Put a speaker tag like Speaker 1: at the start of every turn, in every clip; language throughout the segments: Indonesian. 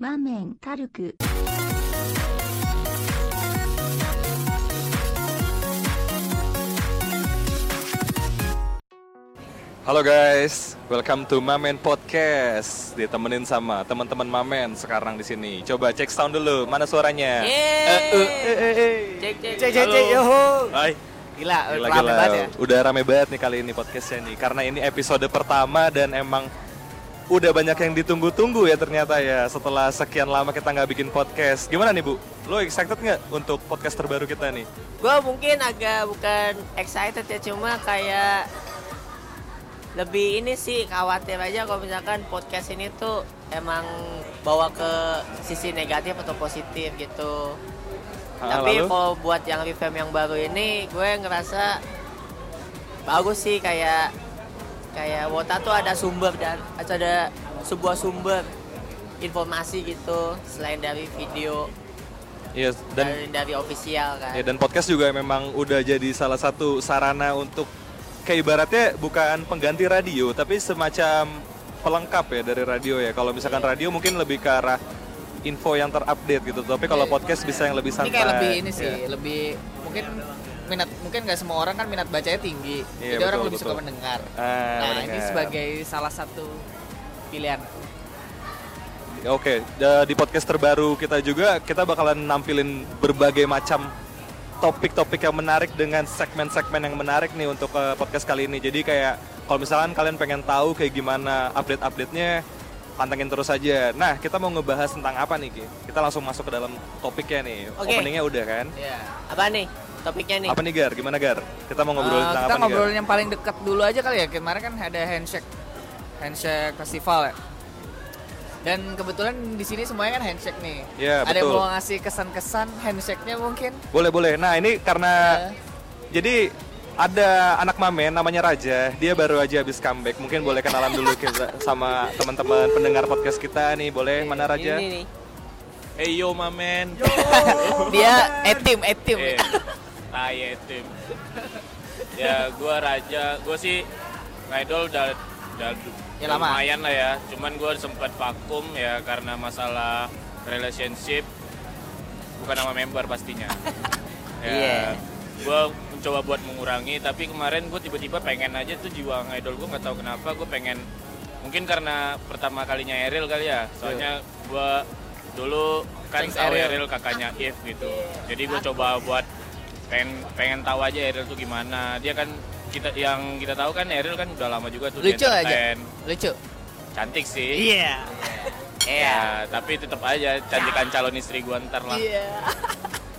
Speaker 1: 場面軽く
Speaker 2: Halo guys, welcome to Mamen Podcast. Ditemenin sama teman-teman Mamen sekarang di sini. Coba cek sound dulu, mana suaranya?
Speaker 3: Yeay.
Speaker 2: Eh, eh, eh, eh, eh.
Speaker 3: Cek cek
Speaker 4: Cek cek
Speaker 2: Halo.
Speaker 4: cek yoho.
Speaker 2: Hai.
Speaker 4: Gila,
Speaker 2: Gila,
Speaker 4: rame
Speaker 2: gila.
Speaker 4: banget ya.
Speaker 2: Udah rame banget nih kali ini podcastnya nih, karena ini episode pertama dan emang udah banyak yang ditunggu-tunggu ya ternyata ya setelah sekian lama kita nggak bikin podcast. Gimana nih Bu? Lo excited nggak untuk podcast terbaru kita nih?
Speaker 3: Gue mungkin agak bukan excited ya cuma kayak lebih ini sih khawatir aja kalau misalkan podcast ini tuh emang bawa ke sisi negatif atau positif gitu.
Speaker 2: Ah,
Speaker 3: Tapi kalau buat yang revamp yang baru ini gue ngerasa bagus sih kayak kayak Wota tuh ada sumber dan ada sebuah sumber informasi gitu selain dari video
Speaker 2: Iya, dan
Speaker 3: dari, dari official kan.
Speaker 2: Ya dan podcast juga memang udah jadi salah satu sarana untuk kayak ibaratnya bukan pengganti radio tapi semacam pelengkap ya dari radio ya. Kalau misalkan radio mungkin lebih ke arah info yang terupdate gitu. Tapi kalau podcast bisa yang lebih
Speaker 4: Ini
Speaker 2: santai.
Speaker 4: kayak lebih ini sih,
Speaker 2: Ya.
Speaker 4: lebih mungkin minat mungkin nggak semua orang kan minat bacanya tinggi.
Speaker 2: Iya,
Speaker 4: Jadi orang
Speaker 2: betul,
Speaker 4: lebih suka
Speaker 2: betul.
Speaker 4: mendengar.
Speaker 2: Ah,
Speaker 4: nah, ini
Speaker 2: mendengar.
Speaker 4: sebagai salah satu pilihan.
Speaker 2: Ya, Oke, da- di podcast terbaru kita juga kita bakalan nampilin berbagai macam topik-topik yang menarik dengan segmen-segmen yang menarik nih untuk eh, podcast kali ini. Jadi kayak kalau misalkan kalian pengen tahu kayak gimana update-update-nya, pantengin terus aja. Nah, kita mau ngebahas tentang apa nih, Ki? Kita langsung masuk ke dalam topiknya nih.
Speaker 3: Oke.
Speaker 2: Openingnya udah kan?
Speaker 4: Iya.
Speaker 3: Apa nih topiknya nih?
Speaker 2: Apa nih, Gar? Gimana, Gar? Kita mau ngobrolin
Speaker 4: Eh,
Speaker 2: tentang
Speaker 4: kita
Speaker 2: apa nih, Gar?
Speaker 4: ngobrolin yang paling dekat dulu aja kali ya. Kemarin kan ada handshake handshake festival ya. Dan kebetulan di sini semuanya kan handshake nih.
Speaker 2: Iya,
Speaker 4: ada yang mau ngasih kesan-kesan handshake-nya mungkin?
Speaker 2: Boleh, boleh. Nah, ini karena Jadi ada anak mamen namanya Raja, dia baru aja habis comeback. Mungkin boleh kenalan dulu kita sama teman-teman pendengar podcast kita nih. Boleh mana Raja?
Speaker 3: Ini nih.
Speaker 5: Hey yo mamen.
Speaker 4: Dia etim, etim.
Speaker 5: Eh, tai tim. ya gua raja, gua sih idol udah udah
Speaker 4: Ya, lama.
Speaker 5: lumayan lah ya. Cuman gua sempat vakum ya karena masalah relationship bukan sama member pastinya. ya,
Speaker 3: Iya.
Speaker 5: Gua mencoba buat mengurangi tapi kemarin gue tiba-tiba pengen aja tuh jiwa idol gue nggak tahu kenapa gue pengen mungkin karena pertama kalinya Eril kali ya soalnya gua dulu kan tahu
Speaker 4: Eril.
Speaker 5: Eril kakaknya If gitu jadi gue coba buat pengen pengen tahu aja Eril tuh gimana dia kan kita yang kita tahu kan Eril kan udah lama juga tuh
Speaker 4: Lucu aja. Lucu.
Speaker 5: cantik sih
Speaker 4: Iya.
Speaker 5: ya tapi tetap aja cantikan calon istri gua ntar lah
Speaker 4: Iya.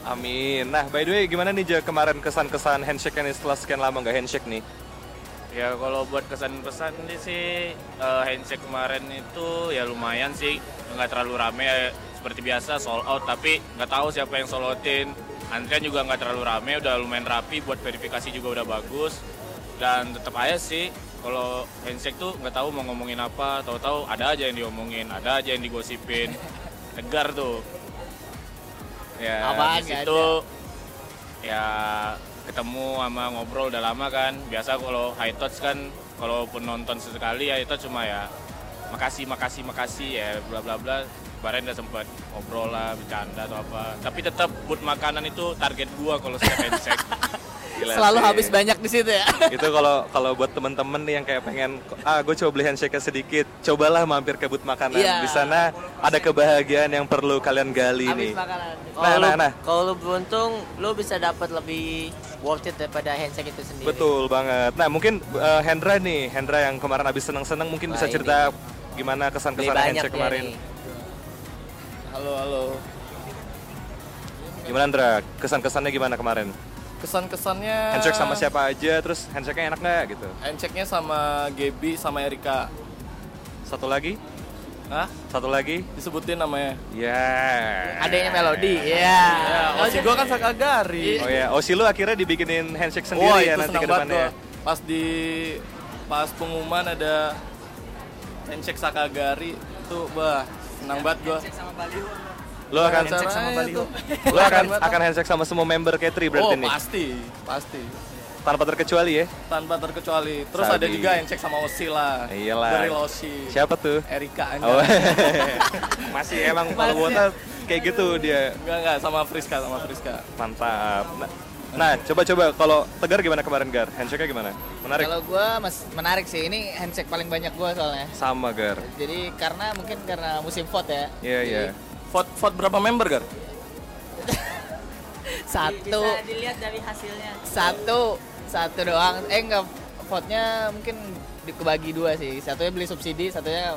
Speaker 2: Amin. Nah, by the way, gimana nih Ja kemarin kesan-kesan handshake nih setelah sekian lama nggak handshake nih?
Speaker 5: Ya kalau buat kesan-pesan nih sih eh, handshake kemarin itu ya lumayan sih nggak terlalu rame ya, seperti biasa sold out tapi nggak tahu siapa yang sold outin antrian juga nggak terlalu rame udah lumayan rapi buat verifikasi juga udah bagus. Dan tetap aja sih kalau handshake tuh nggak tahu mau ngomongin apa. Tahu-tahu ada aja yang diomongin ada aja yang digosipin. Tegar tuh. Ya
Speaker 4: Apaan nggak
Speaker 5: situ ya ketemu sama ngobrol udah lama kan. Biasa kalau high touch kan kalaupun nonton sesekali ya itu cuma ya makasih makasih makasih ya bla bla bla kemarin udah sempet ngobrol lah bercanda atau apa tapi tetap buat makanan itu target gua kalau setiap handshake
Speaker 2: Gila
Speaker 4: Selalu
Speaker 2: sih.
Speaker 4: habis banyak di situ ya.
Speaker 2: Itu kalau kalau buat temen-temen nih yang kayak pengen, ah gue coba beli handshake sedikit, cobalah mampir ke booth makanan.
Speaker 4: Iya.
Speaker 2: Di sana ada kebahagiaan yang perlu kalian gali
Speaker 4: Habis
Speaker 2: nih.
Speaker 4: makanan.
Speaker 3: Kalau
Speaker 2: Nah,
Speaker 3: lu,
Speaker 2: nah, nah.
Speaker 3: kalau lu beruntung, lu bisa dapat lebih worth it daripada handshake itu sendiri.
Speaker 2: Betul banget. Nah mungkin eh, Hendra nih, Hendra yang kemarin habis seneng-seneng mungkin
Speaker 3: Wah,
Speaker 2: bisa
Speaker 3: ini.
Speaker 2: cerita gimana
Speaker 3: Beli
Speaker 2: kesan-kesan handshake kemarin.
Speaker 3: nih.
Speaker 6: Halo halo.
Speaker 2: Gimana Hendra? Kesan-kesannya gimana kemarin?
Speaker 6: Kesan-kesannya
Speaker 2: Handshake sama siapa aja, terus handshake-nya enak nggak gitu?
Speaker 6: Handshake-nya sama Gaby sama Erika.
Speaker 2: Satu lagi?
Speaker 6: Hah?
Speaker 2: Satu lagi?
Speaker 6: Disebutin namanya.
Speaker 2: Ya.
Speaker 4: Adanya melodi. Iya.
Speaker 6: Ya, Osi gua kan Sakagari.
Speaker 2: Oh ya, Osi lu akhirnya dibikinin handshake sendiri
Speaker 6: Wah,
Speaker 2: ya nanti ke depannya.
Speaker 6: gua. Pas di pas pengumuman ada handshake Sakagari itu bah senang banget gua.
Speaker 2: Lu akan
Speaker 6: Handshake sama Baliho.
Speaker 2: lu akan akan handshake sama semua member K3 berarti
Speaker 6: Oh,
Speaker 2: nih.
Speaker 6: pasti, pasti.
Speaker 2: tanpa terkecuali ya.
Speaker 6: tanpa terkecuali. Terus
Speaker 2: Sabi.
Speaker 6: ada juga handshake sama Osi lah.
Speaker 2: Iyalah.
Speaker 6: Dari Losi.
Speaker 2: Siapa tuh?
Speaker 6: Erika aja.
Speaker 2: Oh, masih emang kalau buatnya kayak gitu dia
Speaker 6: Enggak enggak sama Friska sama Friska.
Speaker 2: mantap. Nah, coba-coba kalau Tegar gimana kemarin Gar? Handshake-nya gimana? Menarik?
Speaker 4: Kalau gue mas menarik sih ini handshake paling banyak gue soalnya.
Speaker 2: Sama Gar.
Speaker 4: Jadi karena mungkin karena musim vote ya.
Speaker 2: Iya, iya.
Speaker 6: Vote vote berapa member, Gar?
Speaker 4: Satu,
Speaker 3: Bisa dilihat dari hasilnya.
Speaker 4: satu, satu doang. Eh enggak, vote-nya mungkin dibagi dua sih. Satunya beli subsidi, satunya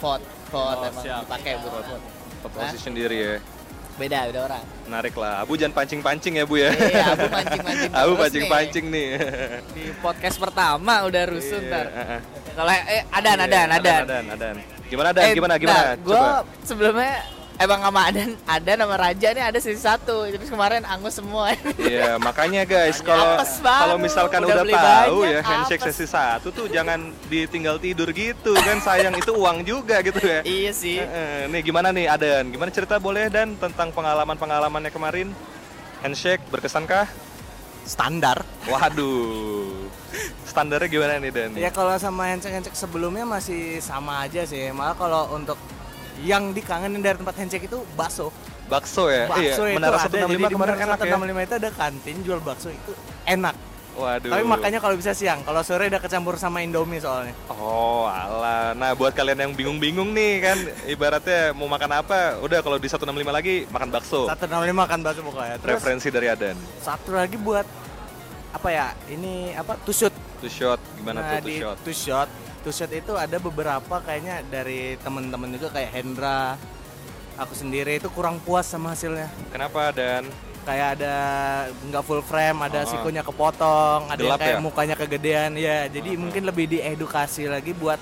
Speaker 4: vote, vote
Speaker 6: Oh,
Speaker 4: emang dipakai buat vote.
Speaker 2: Top position diri ya.
Speaker 4: Beda, beda orang.
Speaker 2: Menarik lah. Abu jangan pancing-pancing ya, Bu ya.
Speaker 4: Iya, Abu pancing-pancing
Speaker 2: Abu pancing-pancing nih.
Speaker 4: Di podcast pertama udah rusuh
Speaker 2: Iya,
Speaker 4: ntar.
Speaker 2: heeh.
Speaker 4: Kalau eh adan,
Speaker 2: Iya,
Speaker 4: adan, adan.
Speaker 2: Adan, adan. Gimana Dan? Gimana gimana?
Speaker 4: Gue sebelumnya emang sama Adan, Adan sama Raja nih ada sisi satu. Terus kemarin angus semua.
Speaker 2: Iya, makanya guys, kalau kalau misalkan
Speaker 4: Udah
Speaker 2: udah, tahu
Speaker 4: banyak,
Speaker 2: ya handshake
Speaker 4: apes.
Speaker 2: sesi satu tuh jangan ditinggal tidur gitu kan sayang itu uang juga gitu ya.
Speaker 4: iya sih.
Speaker 2: Heeh, nih gimana nih Adan? Gimana cerita boleh Dan tentang pengalaman-pengalamannya kemarin? Handshake berkesankah?
Speaker 1: standar.
Speaker 2: Waduh. Standarnya gimana nih Dan?
Speaker 1: Ya kalau sama handshake-handshake sebelumnya masih sama aja sih. Malah kalau untuk yang dikangenin dari tempat handshake itu bakso.
Speaker 2: Bakso ya?
Speaker 1: Bakso
Speaker 2: iya,
Speaker 1: itu
Speaker 2: Menara
Speaker 1: ada. Jadi
Speaker 2: 165
Speaker 1: di
Speaker 2: kemarin
Speaker 1: Menara
Speaker 2: enak ya.
Speaker 1: 165 itu ada kantin jual bakso itu enak.
Speaker 2: Waduh.
Speaker 1: Tapi makanya kalau bisa siang, kalau sore udah kecampur sama Indomie soalnya.
Speaker 2: Oh, alah. Nah, buat kalian yang bingung-bingung nih kan, ibaratnya mau makan apa, udah kalau di 165 lagi makan bakso.
Speaker 1: 165 kan bakso pokoknya. Terus
Speaker 2: Referensi dari Adan.
Speaker 1: satu lagi buat apa ya? Ini apa? Tusut.
Speaker 2: Two shot, gimana
Speaker 1: nah,
Speaker 2: tuh two
Speaker 1: di Two shot. Itu ada beberapa kayaknya dari temen-temen juga kayak Hendra. Aku sendiri itu kurang puas sama hasilnya.
Speaker 2: Kenapa Dan?
Speaker 1: kayak ada nggak full frame, ada
Speaker 2: Oh.
Speaker 1: sikunya kepotong, ada yang
Speaker 2: Gelap
Speaker 1: kayak
Speaker 2: ya?
Speaker 1: mukanya kegedean, ya. Jadi mungkin lebih diedukasi lagi buat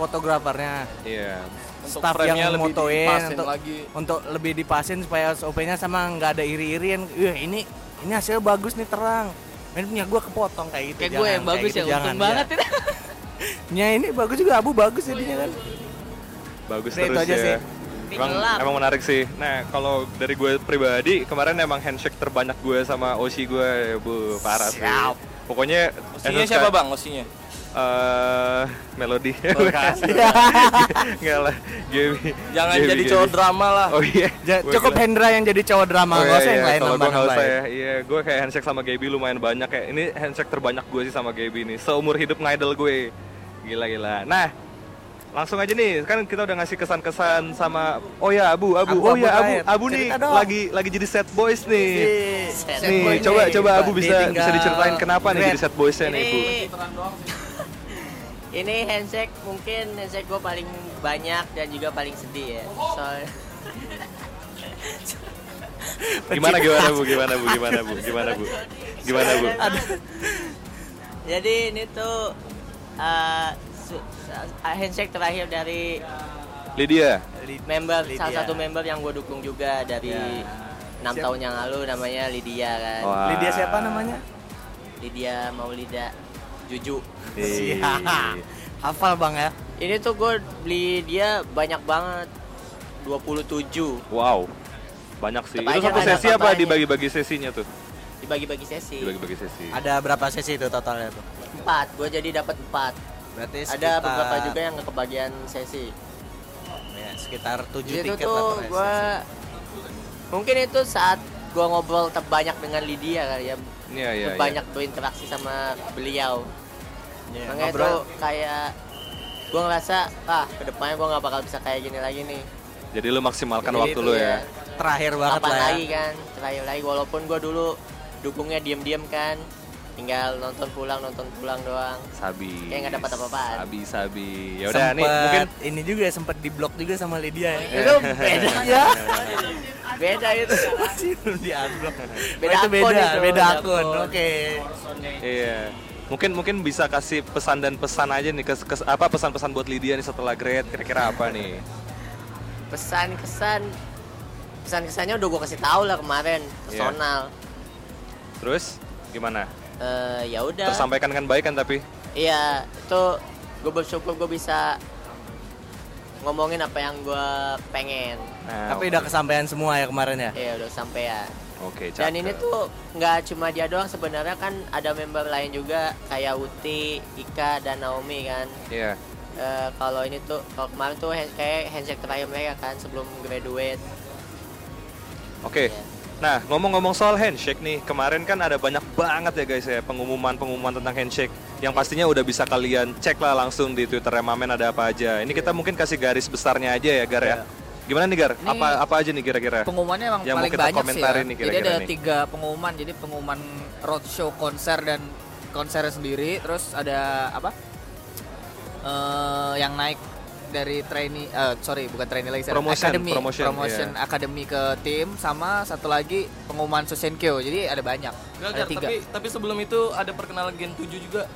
Speaker 1: fotografernya,
Speaker 2: Iya.
Speaker 6: Untuk
Speaker 1: staff
Speaker 6: frame-nya
Speaker 1: yang
Speaker 6: lebih
Speaker 1: motoin untuk
Speaker 6: lagi.
Speaker 1: untuk lebih dipasin supaya SOP-nya sama nggak ada iri-irian. Wah ini ini hasilnya bagus nih terang. Ini punya gua kepotong kayak gitu.
Speaker 4: Kayak gue yang bagus
Speaker 1: gitu,
Speaker 4: ya,
Speaker 1: jangan,
Speaker 4: untung banget
Speaker 1: ya. Nya ini bagus juga, Abu bagus jadinya kan.
Speaker 2: Bagus
Speaker 1: Udah, itu
Speaker 2: terus
Speaker 1: aja
Speaker 2: ya.
Speaker 1: sih.
Speaker 2: Emang, emang menarik sih. Nah, kalau dari gue pribadi, kemarin emang handshake terbanyak gue sama Oshi gue, bu, parah sih.
Speaker 1: Siap.
Speaker 2: Pokoknya
Speaker 6: Osinya siapa, Bang? Osinya?
Speaker 2: Eh, melodi.
Speaker 6: Bekasi.
Speaker 2: Enggak lah, Gaby.
Speaker 6: Jangan
Speaker 2: Gaby,
Speaker 6: jadi
Speaker 2: Gaby.
Speaker 6: cowok drama lah.
Speaker 2: Oh iya.
Speaker 1: Ja-
Speaker 2: Gua
Speaker 1: cukup Hendra yang jadi cowok drama,
Speaker 2: Oh,
Speaker 1: nggak
Speaker 2: iya,
Speaker 1: usah yang
Speaker 2: iya.
Speaker 1: lain
Speaker 2: Kalau gue nggak usah
Speaker 1: ya.
Speaker 2: ya. Iya, gue kayak handshake sama Gaby lumayan banyak ya. Ini handshake terbanyak gue sih sama Gaby nih. Seumur hidup ngidol gue. Gila gila. Nah, langsung aja nih. Kan kita udah ngasih kesan-kesan sama Oh ya, Abu, Abu.
Speaker 1: Abu,
Speaker 2: oh ya, Abu. Abu nih
Speaker 1: dong.
Speaker 2: lagi lagi jadi set boys nih.
Speaker 3: Set
Speaker 2: nih,
Speaker 1: boy
Speaker 2: coba
Speaker 1: nih.
Speaker 2: coba Abu bisa bisa diceritain kenapa nih jadi set boysnya nih, Bu.
Speaker 3: Ini ini handshake mungkin handshake gue paling banyak dan juga paling sedih ya. Soalnya
Speaker 2: Gimana gimana Bu? Gimana Bu? Gimana Bu? Gimana Bu? Gimana Bu?
Speaker 3: Jadi ini tuh uh, uh, handshake terakhir dari
Speaker 2: Lydia.
Speaker 3: member
Speaker 1: Lydia.
Speaker 3: salah satu member yang gue dukung juga dari
Speaker 1: Ya.
Speaker 3: enam tahun yang lalu namanya Lydia kan.
Speaker 2: Wah.
Speaker 1: Lydia siapa namanya?
Speaker 3: Lydia Maulida Juju.
Speaker 1: Siap. Hafal bang ya.
Speaker 3: Ini tuh gue beli dia banyak banget 27
Speaker 2: Wow. Banyak sih. Itu
Speaker 3: Banyak,
Speaker 2: satu
Speaker 3: ada
Speaker 2: sesi apa dibagi-bagi sesinya tuh?
Speaker 3: dibagi-bagi sesi.
Speaker 2: Dibagi-bagi sesi.
Speaker 1: Ada berapa sesi itu totalnya tuh?
Speaker 3: Empat, gue jadi dapat empat.
Speaker 1: Berarti
Speaker 3: Ada
Speaker 1: sekitar-
Speaker 3: beberapa juga yang kebagian sesi.
Speaker 1: ya, sekitar 7
Speaker 3: Jadi itu
Speaker 1: tiket lah
Speaker 3: tuh gue mungkin itu saat gue ngobrol terbanyak dengan Lydia kali ya.
Speaker 2: Iya, iya, iya.
Speaker 3: banyak berinteraksi sama beliau.
Speaker 1: sesi. Ya,
Speaker 3: Makanya
Speaker 1: ngobrol.
Speaker 3: itu kayak gue ngerasa ah ke depannya gue nggak bakal bisa kayak gini lagi nih.
Speaker 2: Jadi lu maksimalkan
Speaker 3: Jadi
Speaker 2: waktu
Speaker 3: itu
Speaker 2: lu
Speaker 3: ya,
Speaker 2: ya.
Speaker 1: terakhir banget
Speaker 3: Kapan
Speaker 1: lah ya.
Speaker 3: lagi kan? Terakhir lagi walaupun gue dulu dukungnya diem-diem kan. Tinggal nonton pulang nonton pulang doang.
Speaker 2: Sabi.
Speaker 3: Kayak nggak dapat apa-apaan.
Speaker 2: Sabi, sabi. Ya udah nih mungkin
Speaker 1: ini juga sempat di blok juga sama Lydia ya.
Speaker 3: Itu beda ya. beda itu.
Speaker 1: di unblock.
Speaker 3: Beda
Speaker 1: Oh, itu
Speaker 3: akun
Speaker 1: beda,
Speaker 3: itu,
Speaker 1: beda akun. Oke.
Speaker 2: iya. Mungkin mungkin bisa kasih pesan dan pesan aja nih ke, ke- apa pesan-pesan buat Lydia nih setelah grade kira-kira apa nih?
Speaker 3: Pesan-kesan pesan-kesannya udah gue kasih tahu lah kemarin personal.
Speaker 2: Terus gimana?
Speaker 3: Eh, ya udah.
Speaker 2: Tersampaikan dengan baik kan tapi?
Speaker 3: Iya, itu gue bersyukur gue bisa ngomongin apa yang gue pengen.
Speaker 2: Nah,
Speaker 1: Tapi udah kesampaian semua ya kemarin ya.
Speaker 3: Iya udah sampai ya.
Speaker 2: Oke,
Speaker 3: Dan
Speaker 2: cakep.
Speaker 3: ini tuh nggak cuma dia doang sebenarnya kan ada member lain juga kayak Uti, Ika dan Naomi kan.
Speaker 2: Iya.
Speaker 3: Eh, kalau ini tuh kalau kemarin tuh hand- kayak handshake terakhir mereka kan sebelum graduate.
Speaker 2: Oke.
Speaker 3: Iya.
Speaker 2: Nah, ngomong-ngomong soal handshake nih, kemarin kan ada banyak banget ya guys ya pengumuman-pengumuman tentang handshake yang pastinya udah bisa kalian cek lah langsung di Twitter Mamen ada apa aja. Ini kita mungkin kasih garis besarnya aja ya Gar ya. Gimana nih Gar?
Speaker 4: Ini
Speaker 2: apa apa aja nih kira-kira?
Speaker 4: Pengumumannya emang
Speaker 2: Yang mau
Speaker 4: paling
Speaker 2: kita
Speaker 4: banyak sih ya.
Speaker 2: nih
Speaker 4: Jadi
Speaker 2: kira-kira
Speaker 4: ada
Speaker 2: nih.
Speaker 4: tiga pengumuman. Jadi pengumuman roadshow konser dan konser sendiri. Terus ada apa? Eh yang naik dari trainee, eh, sorry bukan trainee lagi,
Speaker 2: Promotion,
Speaker 4: academy,
Speaker 2: promotion,
Speaker 4: promotion
Speaker 2: iya.
Speaker 4: academy ke tim, sama satu lagi pengumuman Sosenkyo. Jadi ada banyak,
Speaker 6: Enggak,
Speaker 4: ada
Speaker 6: Gar,
Speaker 4: tiga.
Speaker 6: tapi tapi sebelum itu ada perkenalan Gen 7 juga.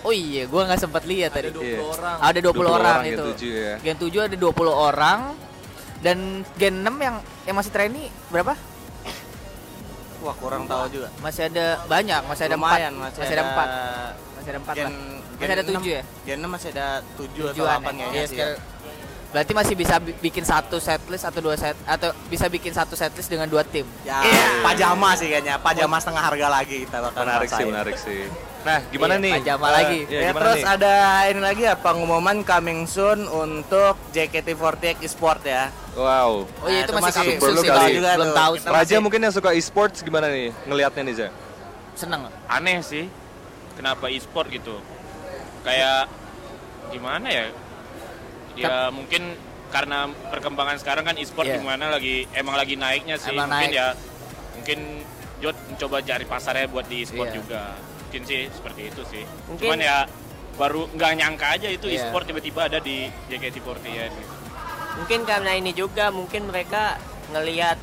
Speaker 4: Oh iya, gua nggak sempat lihat
Speaker 6: Ada
Speaker 4: tadi.
Speaker 6: 20
Speaker 2: Iya.
Speaker 6: orang.
Speaker 4: Ada 20, orang,
Speaker 2: Gen
Speaker 4: itu.
Speaker 2: 7 ya.
Speaker 4: Gen 7 ada 20 orang dan Gen 6 yang yang masih trainee berapa?
Speaker 1: Wah kurang tahu juga.
Speaker 4: Masih ada banyak, masih ada
Speaker 1: Lumayan,
Speaker 4: empat,
Speaker 1: masih,
Speaker 4: masih ada empat,
Speaker 1: ada
Speaker 4: masih ada empat
Speaker 1: Gen,
Speaker 4: lah. Masih ada
Speaker 1: Gen
Speaker 4: tujuh ya?
Speaker 1: Gen 6 masih ada 7 atau 8
Speaker 4: ya?
Speaker 1: kayaknya
Speaker 4: Iya,
Speaker 1: sih.
Speaker 4: sekarang- Berarti masih bisa bi- bikin satu setlist atau dua set atau bisa bikin satu setlist dengan dua tim.
Speaker 1: Ya, pajama sih kayaknya. Pajama setengah harga lagi kita bakal
Speaker 2: Menarik sih, menarik sih. Nah, gimana
Speaker 4: Iya,
Speaker 2: nih?
Speaker 4: pajama
Speaker 2: Eh,
Speaker 4: lagi.
Speaker 2: iya,
Speaker 1: ya,
Speaker 2: gimana
Speaker 1: terus
Speaker 2: nih?
Speaker 1: ada ini lagi ya pengumuman coming soon untuk JKT48 eSport ya.
Speaker 2: Wow.
Speaker 4: Oh iya
Speaker 1: Nah,
Speaker 4: itu
Speaker 1: itu
Speaker 4: masih
Speaker 1: masih
Speaker 4: sih,
Speaker 2: kali.
Speaker 1: juga
Speaker 4: belum tahu.
Speaker 2: Raja mungkin yang suka e-sports gimana nih ngelihatnya nih, Za?
Speaker 4: seneng.
Speaker 5: Aneh sih. Kenapa e-sport gitu? Kayak gimana ya? Ya mungkin karena perkembangan sekarang kan e-sport
Speaker 4: Iya.
Speaker 5: gimana lagi emang lagi naiknya sih.
Speaker 4: Emang
Speaker 5: mungkin
Speaker 4: naik.
Speaker 5: ya mungkin Jod mencoba cari pasarnya buat di e-sport
Speaker 4: Iya.
Speaker 5: juga. Mungkin sih seperti itu sih.
Speaker 3: Mungkin-
Speaker 5: Cuman ya baru nggak nyangka aja itu
Speaker 4: Iya.
Speaker 5: e-sport tiba-tiba ada di JKT48 gitu.
Speaker 3: Mungkin karena ini juga mungkin mereka ngelihat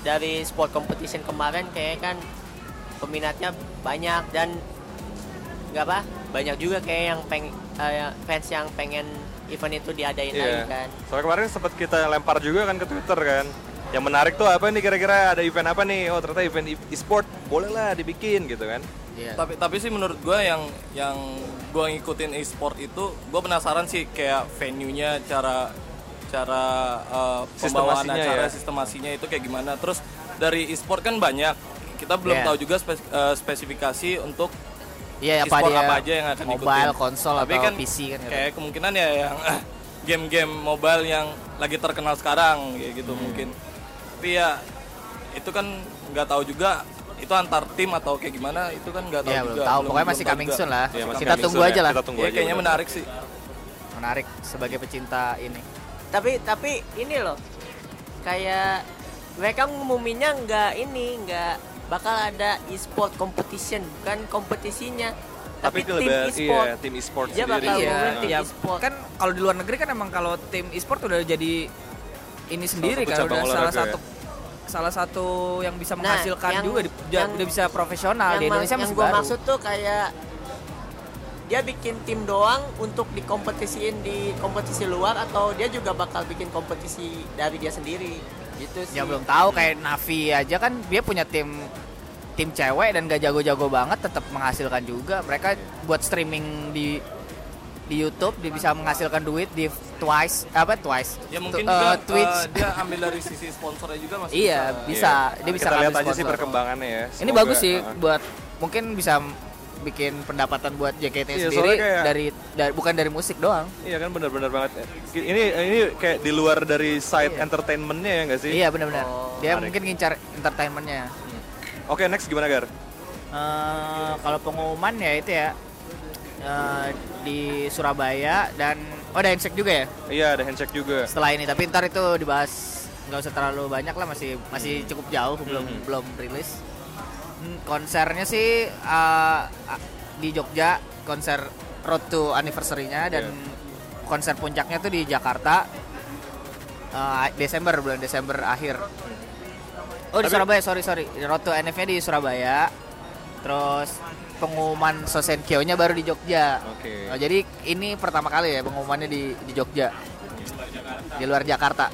Speaker 3: dari sport competition kemarin kayak kan peminatnya banyak dan nggak apa banyak juga kayak yang peng eh, fans yang pengen event itu diadain
Speaker 2: Iya.
Speaker 3: lagi kan.
Speaker 2: Soalnya kemarin sempat kita lempar juga kan ke Twitter kan. Yang menarik tuh apa nih kira-kira ada event apa nih? Oh ternyata event e- e-sport boleh lah dibikin gitu kan.
Speaker 4: Iya.
Speaker 6: Tapi tapi sih menurut gua yang yang gua ngikutin e-sport itu gua penasaran sih kayak venue-nya cara cara uh, pembawaan
Speaker 2: Sistemasinya
Speaker 6: acara
Speaker 2: ya.
Speaker 6: sistemasinya itu kayak gimana. Terus dari e-sport kan banyak. Kita belum
Speaker 4: Iya.
Speaker 6: tahu juga spes- uh, spesifikasi untuk
Speaker 4: Iya apa dia
Speaker 6: apa aja yang akan
Speaker 4: mobile,
Speaker 6: diikutin.
Speaker 4: konsol
Speaker 6: Tapi
Speaker 4: atau
Speaker 6: kan
Speaker 4: PC kan gitu.
Speaker 6: Kayak kemungkinan ya yang game-game mobile yang lagi terkenal sekarang gitu
Speaker 4: Hmm.
Speaker 6: mungkin. Tapi ya itu kan nggak tahu juga itu antar tim atau kayak gimana itu kan nggak tahu
Speaker 4: Iya,
Speaker 6: juga.
Speaker 4: belum tahu. Pokoknya masih coming soon lah.
Speaker 2: Iya, masih
Speaker 4: Kita
Speaker 2: coming
Speaker 4: tunggu
Speaker 2: soon
Speaker 4: aja
Speaker 2: ya.
Speaker 4: lah.
Speaker 2: Kita tunggu
Speaker 6: Iya
Speaker 2: aja
Speaker 6: kayaknya
Speaker 2: udah.
Speaker 6: menarik sih.
Speaker 4: Menarik sebagai pecinta ini.
Speaker 3: Tapi tapi ini loh kayak mereka ngumuminnya nggak ini nggak bakal ada e-sport competition bukan kompetisinya tapi,
Speaker 2: itu
Speaker 3: tim
Speaker 2: lebih
Speaker 3: e-sport.
Speaker 2: iya tim e-sport
Speaker 3: Dia
Speaker 2: sendiri.
Speaker 3: bakal
Speaker 4: Iya,
Speaker 3: tim
Speaker 4: ya,
Speaker 3: e-sport.
Speaker 4: kan kalau di luar negeri kan emang kalau tim e-sport udah jadi ini sendiri kan udah salah
Speaker 2: olahraga
Speaker 4: satu salah satu yang bisa
Speaker 3: Nah,
Speaker 4: menghasilkan
Speaker 3: yang-
Speaker 4: juga di- udah,
Speaker 3: yang-
Speaker 4: udah bisa profesional di
Speaker 3: yang,
Speaker 4: Indonesia
Speaker 3: yang
Speaker 4: masih
Speaker 3: gue
Speaker 4: baru.
Speaker 3: maksud tuh kayak dia bikin tim doang untuk dikompetisiin di kompetisi luar atau dia juga bakal bikin kompetisi dari dia sendiri gitu sih
Speaker 4: Ya belum tahu kayak Navi aja kan dia punya tim tim cewek dan gak jago-jago banget tetap menghasilkan juga. Mereka buat streaming di di YouTube dia bisa menghasilkan duit di Twice apa Twice
Speaker 6: Ya mungkin
Speaker 4: Tu-
Speaker 6: juga
Speaker 4: eh, Twitch.
Speaker 6: uh, dia ambil dari sisi sponsornya juga masih
Speaker 4: iya
Speaker 6: bisa.
Speaker 4: bisa dia bisa
Speaker 2: Kita lihat aja sih perkembangannya ya.
Speaker 4: Ini
Speaker 2: Semoga,
Speaker 4: bagus sih
Speaker 2: uh,
Speaker 4: buat mungkin bisa bikin pendapatan buat JKT
Speaker 2: Iya,
Speaker 4: sendiri
Speaker 2: kayak-
Speaker 4: dari, dari bukan dari musik doang.
Speaker 2: Iya kan benar-benar banget. Ini ini kayak di luar dari side
Speaker 4: Iya.
Speaker 2: entertainmentnya ya nggak sih?
Speaker 4: Iya benar-benar. Dia
Speaker 2: menarik.
Speaker 4: mungkin ngincar entertainmentnya.
Speaker 2: Oke next gimana Gar?
Speaker 4: Eh, kalau pengumuman ya itu ya eh, di Surabaya dan oh ada handshake juga ya
Speaker 2: Iya ada handshake juga.
Speaker 4: setelah ini tapi ntar itu dibahas nggak usah terlalu banyak lah masih masih cukup jauh belum
Speaker 2: Mhm.
Speaker 4: belum rilis Hmm, konsernya sih ah, di Jogja konser Road to Anniversary-nya dan konser puncaknya tuh di Jakarta eh, Desember bulan Desember akhir oh di
Speaker 2: Tapi-
Speaker 4: Surabaya sorry sorry Road to NF-nya di Surabaya terus pengumuman Sosenkyo-nya baru di Jogja
Speaker 2: Oke.
Speaker 4: Oh, jadi ini pertama kali ya pengumumannya di di Jogja. Di luar Jakarta.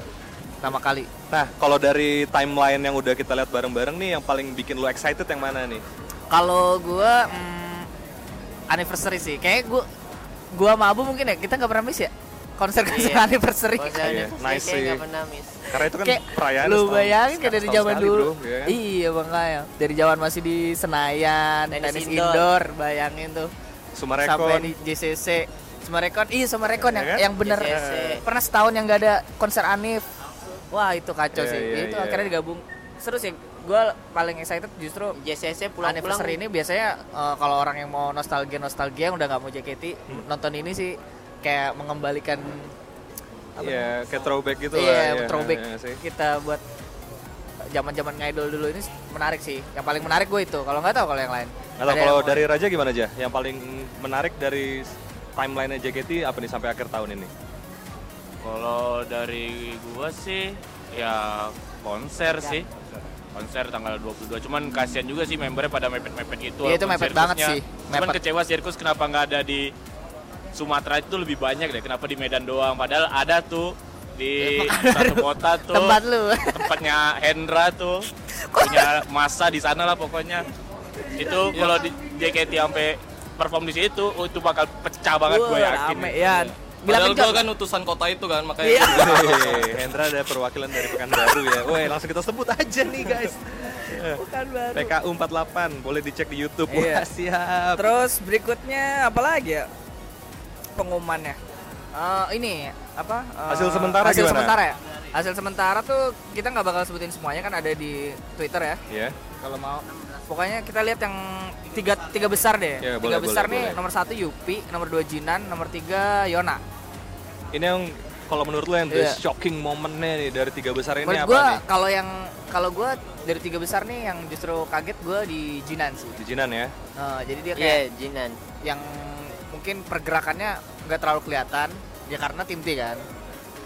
Speaker 4: Pertama kali.
Speaker 2: Nah kalau dari timeline yang udah kita lihat bareng-bareng nih, yang paling bikin lo excited yang mana nih?
Speaker 4: Kalau gua hmm, anniversary sih. Kayak gua gua sama Abu mungkin ya kita nggak pernah miss ya. konser-konser
Speaker 3: Iya.
Speaker 4: anniversary.
Speaker 3: Konser
Speaker 2: Iya,
Speaker 3: anniversary
Speaker 2: nice
Speaker 3: kayak
Speaker 2: sih.
Speaker 3: nggak pernah miss.
Speaker 2: Karena itu kan
Speaker 4: Kayak
Speaker 2: perayaan
Speaker 4: lu bayangin kayak dari zaman dulu.
Speaker 2: bro, ya kan?
Speaker 4: Iya makanya. Dari zaman masih di Senayan,
Speaker 3: Tenis
Speaker 4: tenis,
Speaker 3: indoor.
Speaker 4: indoor. bayangin tuh.
Speaker 2: Sumarekon.
Speaker 4: Sampai di JCC. Sumarekon, iya Sumarekon
Speaker 2: Iya
Speaker 4: yang
Speaker 2: kan?
Speaker 4: yang bener
Speaker 3: JCC.
Speaker 4: pernah setahun yang gak ada konser Anif. Wah itu kacau
Speaker 2: Iya,
Speaker 4: sih.
Speaker 2: iya,
Speaker 4: itu
Speaker 2: iya.
Speaker 4: akhirnya digabung. Seru sih. Gue paling excited justru
Speaker 3: JCC pulang-pulang
Speaker 4: anniversary ini biasanya eh, kalau orang yang mau nostalgia nostalgia yang udah nggak mau JKT nonton ini sih kayak mengembalikan
Speaker 2: Iya, kayak throwback gitu lah.
Speaker 4: iya throwback
Speaker 2: iya sih.
Speaker 4: kita buat zaman-zaman ngidol dulu ini menarik sih. Yang paling menarik gue itu. Kalau nggak tahu kalau yang lain.
Speaker 2: Atau kalau dari Raja gimana aja? Yang paling menarik dari timeline JKT apa nih sampai akhir tahun ini?
Speaker 5: Kalau dari gua sih ya konser sih. Konser tanggal 22. Cuman kasihan juga sih membernya pada mepet-mepet gitu.
Speaker 4: Iya, itu mepet banget sih.
Speaker 5: Cuman
Speaker 4: Mepet.
Speaker 5: kecewa sirkus kenapa nggak ada di Sumatera itu lebih banyak deh. Kenapa di Medan doang? Padahal ada tuh di satu kota tuh.
Speaker 4: tempat lu.
Speaker 5: tempatnya Hendra tuh punya masa di sana lah pokoknya itu kalau di JKT sampai perform di situ oh, itu bakal pecah banget gue yakin
Speaker 4: rame, ya.
Speaker 6: Padahal
Speaker 4: Bilang
Speaker 6: gue kan utusan kota itu kan makanya
Speaker 4: Iya.
Speaker 2: Hehehe, Hendra ada perwakilan dari Pekanbaru ya. Woi, langsung kita sebut aja nih guys.
Speaker 4: bukan baru.
Speaker 2: PKU 48 boleh dicek di YouTube.
Speaker 4: Iya.
Speaker 2: Wah, siap.
Speaker 4: Terus berikutnya apa lagi ya? Pengumumannya. Eh, ini apa? Eh,
Speaker 2: Hasil sementara
Speaker 4: Hasil
Speaker 2: gimana?
Speaker 4: sementara ya. Hasil sementara tuh kita nggak bakal sebutin semuanya kan ada di Twitter ya.
Speaker 2: Ya.
Speaker 4: Kalau mau. Pokoknya kita lihat yang tiga tiga besar deh.
Speaker 2: Ya,
Speaker 4: tiga
Speaker 2: boleh,
Speaker 4: besar
Speaker 2: boleh,
Speaker 4: nih
Speaker 2: boleh.
Speaker 4: nomor satu Yupi, nomor dua Jinan, nomor tiga Yona.
Speaker 2: Ini yang kalau menurut lo yang the
Speaker 4: Iya.
Speaker 2: shocking momennya nih dari tiga besar ini
Speaker 4: Menurut
Speaker 2: apa
Speaker 4: gua
Speaker 2: nih?
Speaker 4: kalau yang kalau gua dari tiga besar nih yang justru kaget gua di Jinan sih.
Speaker 2: Di Jinan ya.
Speaker 4: Eh, jadi dia
Speaker 3: Iya,
Speaker 4: kayak
Speaker 3: Jinan.
Speaker 4: yang mungkin pergerakannya nggak terlalu kelihatan ya karena tim T kan.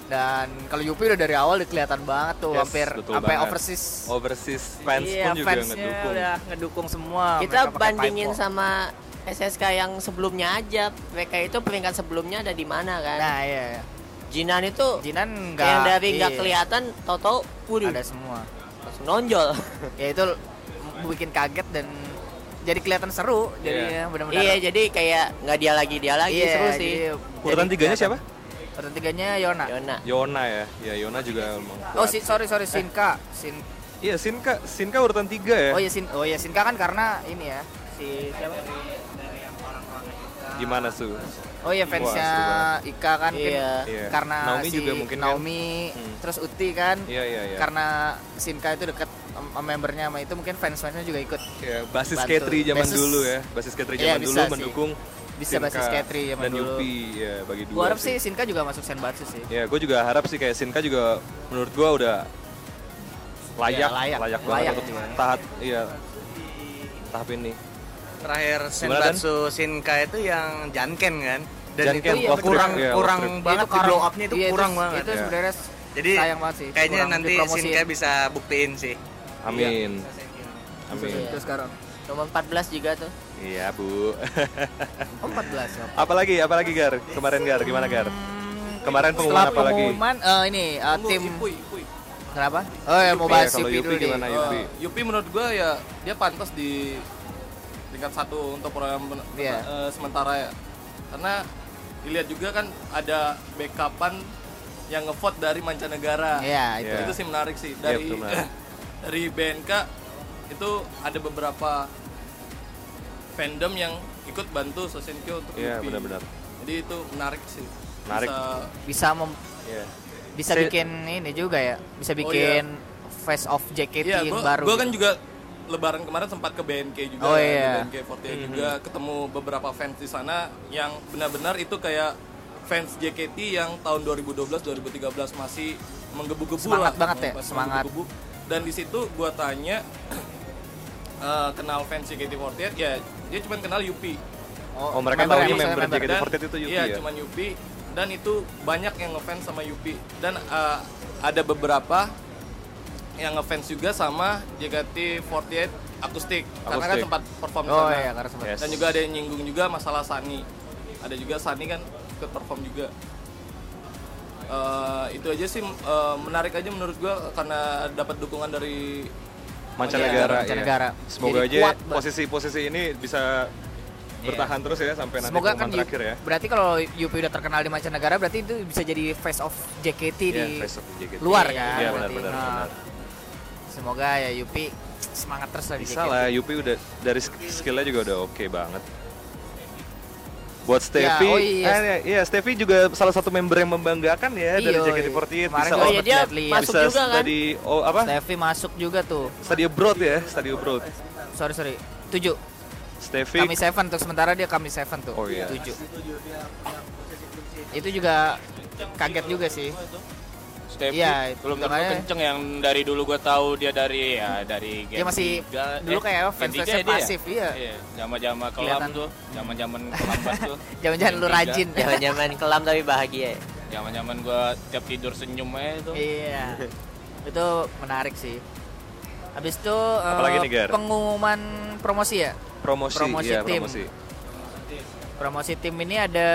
Speaker 4: Dan kalau Yupi udah dari awal udah kelihatan banget tuh
Speaker 2: Yes,
Speaker 4: hampir sampai overseas.
Speaker 2: Overseas fans
Speaker 4: iya,
Speaker 2: pun juga
Speaker 4: fansnya
Speaker 2: ngedukung.
Speaker 4: udah ngedukung semua.
Speaker 3: Kita bandingin sama SSK yang sebelumnya aja. Mereka itu peringkat sebelumnya ada di mana kan?
Speaker 4: Nah, iya. iya.
Speaker 3: Jinan itu
Speaker 4: Jinan nggak
Speaker 3: yang dari nggak
Speaker 4: iya,
Speaker 3: kelihatan, tau-tau, waduh,
Speaker 4: ada semua.
Speaker 3: langsung nonjol.
Speaker 4: Ya itu bikin kaget dan jadi kelihatan seru. Jadi
Speaker 2: Iya.
Speaker 4: ya benar-benar.
Speaker 3: iya, jadi kayak nggak dia lagi dia lagi
Speaker 4: Iya,
Speaker 3: seru sih.
Speaker 2: Urutan tiganya siapa?
Speaker 4: Urutan tiganya Yona.
Speaker 3: Yona.
Speaker 2: Yona ya. Ya Yona juga.
Speaker 4: Oh, si, sorry sorry Sinka. Sin
Speaker 2: Iya, Sinka, Sinka urutan tiga ya.
Speaker 4: Oh ya Sin Oh ya Sinka kan karena ini ya si siapa?
Speaker 2: Gimana su?
Speaker 4: Oh iya fansnya
Speaker 2: Wah,
Speaker 4: Ika kan mungkin
Speaker 3: Iya.
Speaker 2: Iya.
Speaker 4: karena
Speaker 2: Naomi
Speaker 4: si
Speaker 2: juga mungkin kan?
Speaker 4: Naomi
Speaker 2: Hmm.
Speaker 4: terus Uti kan
Speaker 2: Iya iya iya.
Speaker 4: karena Sinka itu dekat sama membernya sama itu mungkin fans-fansnya juga ikut
Speaker 2: Ya, basis
Speaker 4: Bantu.
Speaker 2: K3 zaman
Speaker 4: Basis-
Speaker 2: dulu ya. Basis K3
Speaker 4: Iya,
Speaker 2: zaman
Speaker 4: bisa
Speaker 2: dulu
Speaker 4: sih.
Speaker 2: mendukung
Speaker 4: bisa
Speaker 2: Sinka
Speaker 4: basis K3 zaman
Speaker 2: dan
Speaker 4: dulu.
Speaker 2: Yupi ya bagi dua.
Speaker 4: Gua harap sih Sinka juga masuk Senbatsu sih.
Speaker 2: Ya, gue juga harap sih kayak Sinka juga menurut gua udah layak,
Speaker 4: Iya, layak.
Speaker 2: layak, banget
Speaker 4: Layak
Speaker 2: untuk tahap iya tahap ini.
Speaker 1: Terakhir
Speaker 2: Gimana?
Speaker 1: Senbatsu Shinka itu yang Janken kan. Dan
Speaker 2: Janken,
Speaker 1: itu
Speaker 2: Walk Trip,
Speaker 1: kurang
Speaker 2: iya,
Speaker 1: kurang
Speaker 2: Trip.
Speaker 1: banget
Speaker 4: Itu
Speaker 1: blow up-nya itu
Speaker 4: iya,
Speaker 1: kurang banget.
Speaker 4: Itu
Speaker 2: Ya.
Speaker 4: sebenarnya
Speaker 1: Jadi
Speaker 4: sayang banget sih.
Speaker 1: kayaknya
Speaker 4: kurang
Speaker 1: nanti. Shinka bisa buktiin sih.
Speaker 2: Amin. Amin.
Speaker 4: Itu sekarang.
Speaker 3: Nomor 14 juga tuh.
Speaker 2: Iya, Bu.
Speaker 4: Oh 14 ya.
Speaker 2: apalagi apalagi Gar? Kemarin Gar, gimana Gar? Kemarin pengumuman apa lagi?
Speaker 4: pengumuman eh, ini eh,
Speaker 6: Tunggu,
Speaker 4: tim
Speaker 6: Ipui, Ipui.
Speaker 4: kenapa? Oh ya mau
Speaker 2: Yupi
Speaker 4: bahas
Speaker 2: ya, kalau
Speaker 4: Yupi
Speaker 2: Yupi
Speaker 4: dulu deh.
Speaker 2: gimana?
Speaker 6: Eh,
Speaker 2: Yupi.
Speaker 6: Yupi menurut gue ya dia pantas di tingkat satu untuk program ben-
Speaker 4: Iya.
Speaker 6: eh, sementara ya karena dilihat juga kan ada backupan yang ngevote dari mancanegara
Speaker 4: Iya, itu.
Speaker 2: Iya.
Speaker 6: itu sih menarik sih
Speaker 2: Iya,
Speaker 6: dari
Speaker 2: betul, menarik.
Speaker 6: dari BNK itu ada beberapa fandom yang ikut bantu Sosenkyo untuk
Speaker 2: Iya,
Speaker 6: Yupi.
Speaker 2: benar-benar.
Speaker 6: jadi itu menarik sih
Speaker 2: Menarik.
Speaker 6: Bisa-
Speaker 4: Bisa mem-
Speaker 2: Iya.
Speaker 4: bisa
Speaker 2: Se-
Speaker 4: bikin ini juga ya. Bisa
Speaker 6: Oh,
Speaker 4: bikin face of JKT
Speaker 6: Iya,
Speaker 4: yang
Speaker 6: gua,
Speaker 4: baru.
Speaker 6: gua kan
Speaker 4: gitu.
Speaker 6: juga lebaran kemarin sempat ke BNK juga,
Speaker 4: Oh,
Speaker 6: di
Speaker 4: iya.
Speaker 6: BNK 48 juga ketemu beberapa fans di sana yang benar-benar itu kayak fans JKT yang tahun 2012 2013 masih menggebu-gebu
Speaker 4: Semangat
Speaker 6: lah.
Speaker 4: banget ya,
Speaker 6: Masih
Speaker 4: semangat.
Speaker 6: Dan di situ gua tanya eh, kenal fans JKT48 ya dia cuma kenal Yupi.
Speaker 2: Oh, mereka
Speaker 4: member
Speaker 2: tahunya
Speaker 4: ya,
Speaker 2: member
Speaker 4: maksudnya
Speaker 2: JKT48 itu Yupi
Speaker 6: iya,
Speaker 2: ya?
Speaker 6: cuman Yupi dan itu banyak yang ngefans sama Yupi dan eh, ada beberapa yang ngefans juga sama JKT48 akustik, karena kan
Speaker 2: Akustik.
Speaker 6: sempat perform di
Speaker 4: Oh
Speaker 6: sana.
Speaker 4: iya, karena sempat.
Speaker 2: Yes.
Speaker 6: Dan juga ada yang nyinggung juga masalah Sani. Ada juga Sani kan ikut perform juga. Eh, itu aja sih eh, menarik aja menurut gua karena dapat dukungan dari
Speaker 2: mancanegara,
Speaker 4: Iya, mancanegara.
Speaker 2: ya. Semoga
Speaker 4: Jadi
Speaker 2: aja
Speaker 4: kuat
Speaker 2: posisi-posisi ini bisa bertahan terus ya sampai nanti
Speaker 4: Semoga kan
Speaker 2: pengumuman
Speaker 4: Yu-
Speaker 2: terakhir ya.
Speaker 4: berarti kalau Yupi udah terkenal di mancanegara berarti itu bisa jadi face of JKT
Speaker 2: Iya,
Speaker 4: di
Speaker 2: face of JKT.
Speaker 4: luar kan.
Speaker 2: Iya
Speaker 4: berarti.
Speaker 2: benar-benar.
Speaker 4: Nah, Semoga ya Yupi semangat terus lah di
Speaker 2: Bisa lah, Yupi udah dari sk- skillnya juga udah oke banget. Buat Steffi,
Speaker 4: oh iya.
Speaker 2: eh, iya, iya, Steffi juga salah satu member yang membanggakan ya dari
Speaker 4: Iya,
Speaker 2: JKT48
Speaker 4: iya.
Speaker 2: bisa
Speaker 3: Oh iya dia masuk
Speaker 2: bisa
Speaker 3: juga kan.
Speaker 2: oh apa?
Speaker 4: Steffi masuk juga tuh.
Speaker 2: Study abroad ya, study abroad.
Speaker 4: Sorry sorry. Tujuh.
Speaker 2: Steffi
Speaker 4: Kami Seven untuk sementara dia kami Seven tuh.
Speaker 2: Oh, iya.
Speaker 4: Tujuh. Itu juga kaget juga sih.
Speaker 5: Steffi
Speaker 4: Iya,
Speaker 5: belum terlalu
Speaker 4: makanya-
Speaker 5: kenceng yang dari dulu gue tahu dia dari ya dari
Speaker 4: Dia
Speaker 5: Gen
Speaker 4: masih
Speaker 5: 3,
Speaker 4: dulu kayak
Speaker 5: Gen
Speaker 4: fans
Speaker 5: 3
Speaker 4: fansnya
Speaker 5: ya dia?
Speaker 4: pasif, iya.
Speaker 5: Iya, zaman-zaman kelam
Speaker 4: Kelihatan.
Speaker 5: tuh, zaman-zaman kelam banget tuh.
Speaker 4: Jangan-jangan lu
Speaker 5: Gen 3.
Speaker 4: rajin.
Speaker 3: Jangan-jangan kelam tapi bahagia. ya.
Speaker 5: Zaman-zaman gue tiap tidur senyum aja tuh.
Speaker 4: Iya. itu menarik sih. Habis itu eh,
Speaker 2: nih, Gar?
Speaker 4: pengumuman promosi ya.
Speaker 2: promosi,
Speaker 4: promosi
Speaker 2: iya,
Speaker 4: tim.
Speaker 2: promosi.
Speaker 4: Promosi tim ini ada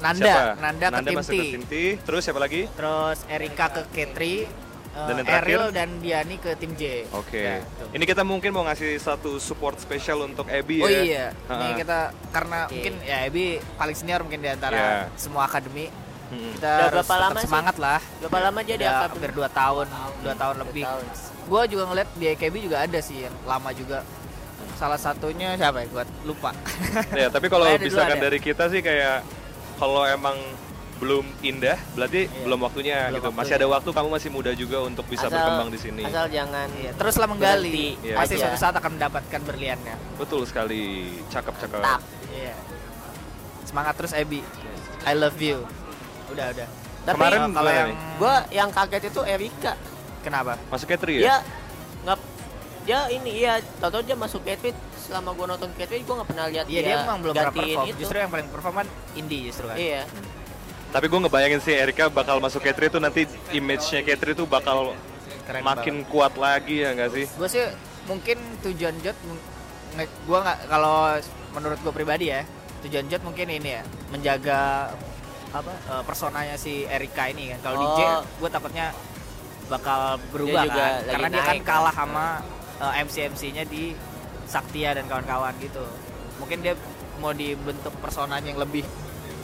Speaker 4: Nanda,
Speaker 2: Siapa?
Speaker 4: Nanda, ke tim
Speaker 2: masuk
Speaker 4: T.
Speaker 2: ke tim T. Terus siapa lagi?
Speaker 4: Terus Erika ke K3, eh,
Speaker 2: Dan yang terakhir?
Speaker 4: Eril dan Diani ke tim J.
Speaker 2: Oke.
Speaker 4: Ya, tuh.
Speaker 2: Ini kita mungkin mau ngasih satu support spesial untuk Abby
Speaker 4: Oh
Speaker 2: ya.
Speaker 4: iya, ini
Speaker 2: Ha-ha.
Speaker 4: kita karena
Speaker 3: Oke.
Speaker 4: mungkin ya Ebi paling senior mungkin di antara
Speaker 2: Iya.
Speaker 4: semua akademi.
Speaker 2: Mm-mm.
Speaker 4: Kita
Speaker 3: Udah
Speaker 4: harus
Speaker 3: berapa
Speaker 4: tetap
Speaker 3: lama sih?
Speaker 4: semangat lah.
Speaker 3: Berapa lama jadi
Speaker 4: Udah
Speaker 3: akademi?
Speaker 4: hampir 2 tahun, 2 tahun lebih.
Speaker 3: tahun.
Speaker 4: Gue juga ngeliat di AKB juga ada sih yang lama juga. Salah satunya siapa ya? Gue lupa.
Speaker 2: Ya, tapi kalau misalkan
Speaker 4: ada.
Speaker 2: dari kita sih kayak kalau emang belum indah, berarti
Speaker 4: Iya.
Speaker 2: belum waktunya
Speaker 4: Belum
Speaker 2: gitu. Masih
Speaker 4: waktunya.
Speaker 2: ada waktu, kamu masih muda juga untuk bisa
Speaker 3: Asal-
Speaker 2: berkembang di sini.
Speaker 3: Asal jangan
Speaker 4: Iya, teruslah menggali.
Speaker 3: Berhenti
Speaker 2: Iya,
Speaker 4: Pasti
Speaker 3: aja.
Speaker 4: suatu saat akan mendapatkan berliannya.
Speaker 2: Betul sekali, cakep-cakep.
Speaker 4: Iya. Semangat terus Ebi. I love you. Udah, udah.
Speaker 3: Tapi
Speaker 2: Kemarin
Speaker 4: kalau yang
Speaker 2: nih?
Speaker 3: gua yang kaget itu Erika.
Speaker 4: kenapa?
Speaker 2: Masuk Katri ya?
Speaker 3: Dia nggak dia ini iya tau dia masuk Catwit selama gua nonton Catwit gua nggak pernah lihat
Speaker 4: Iya, dia emang belum pernah perform.
Speaker 3: itu.
Speaker 4: Justru yang paling perform kan indie justru kan.
Speaker 3: Iya.
Speaker 2: Tapi gue ngebayangin sih Erika bakal masuk Katri itu nanti image-nya Katri itu bakal
Speaker 4: Keren
Speaker 2: makin kuat lagi ya nggak sih?
Speaker 4: gue sih mungkin tujuan Jot gue nggak kalau menurut gue pribadi ya tujuan Jot mungkin ini ya menjaga apa eh, personanya si Erika ini kan kalau
Speaker 3: Oh.
Speaker 4: DJ gue takutnya bakal berubah
Speaker 3: juga
Speaker 4: kan karena dia kan
Speaker 3: naik.
Speaker 4: kalah sama MC MC-nya di Saktia dan kawan-kawan gitu mungkin dia mau dibentuk personanya yang lebih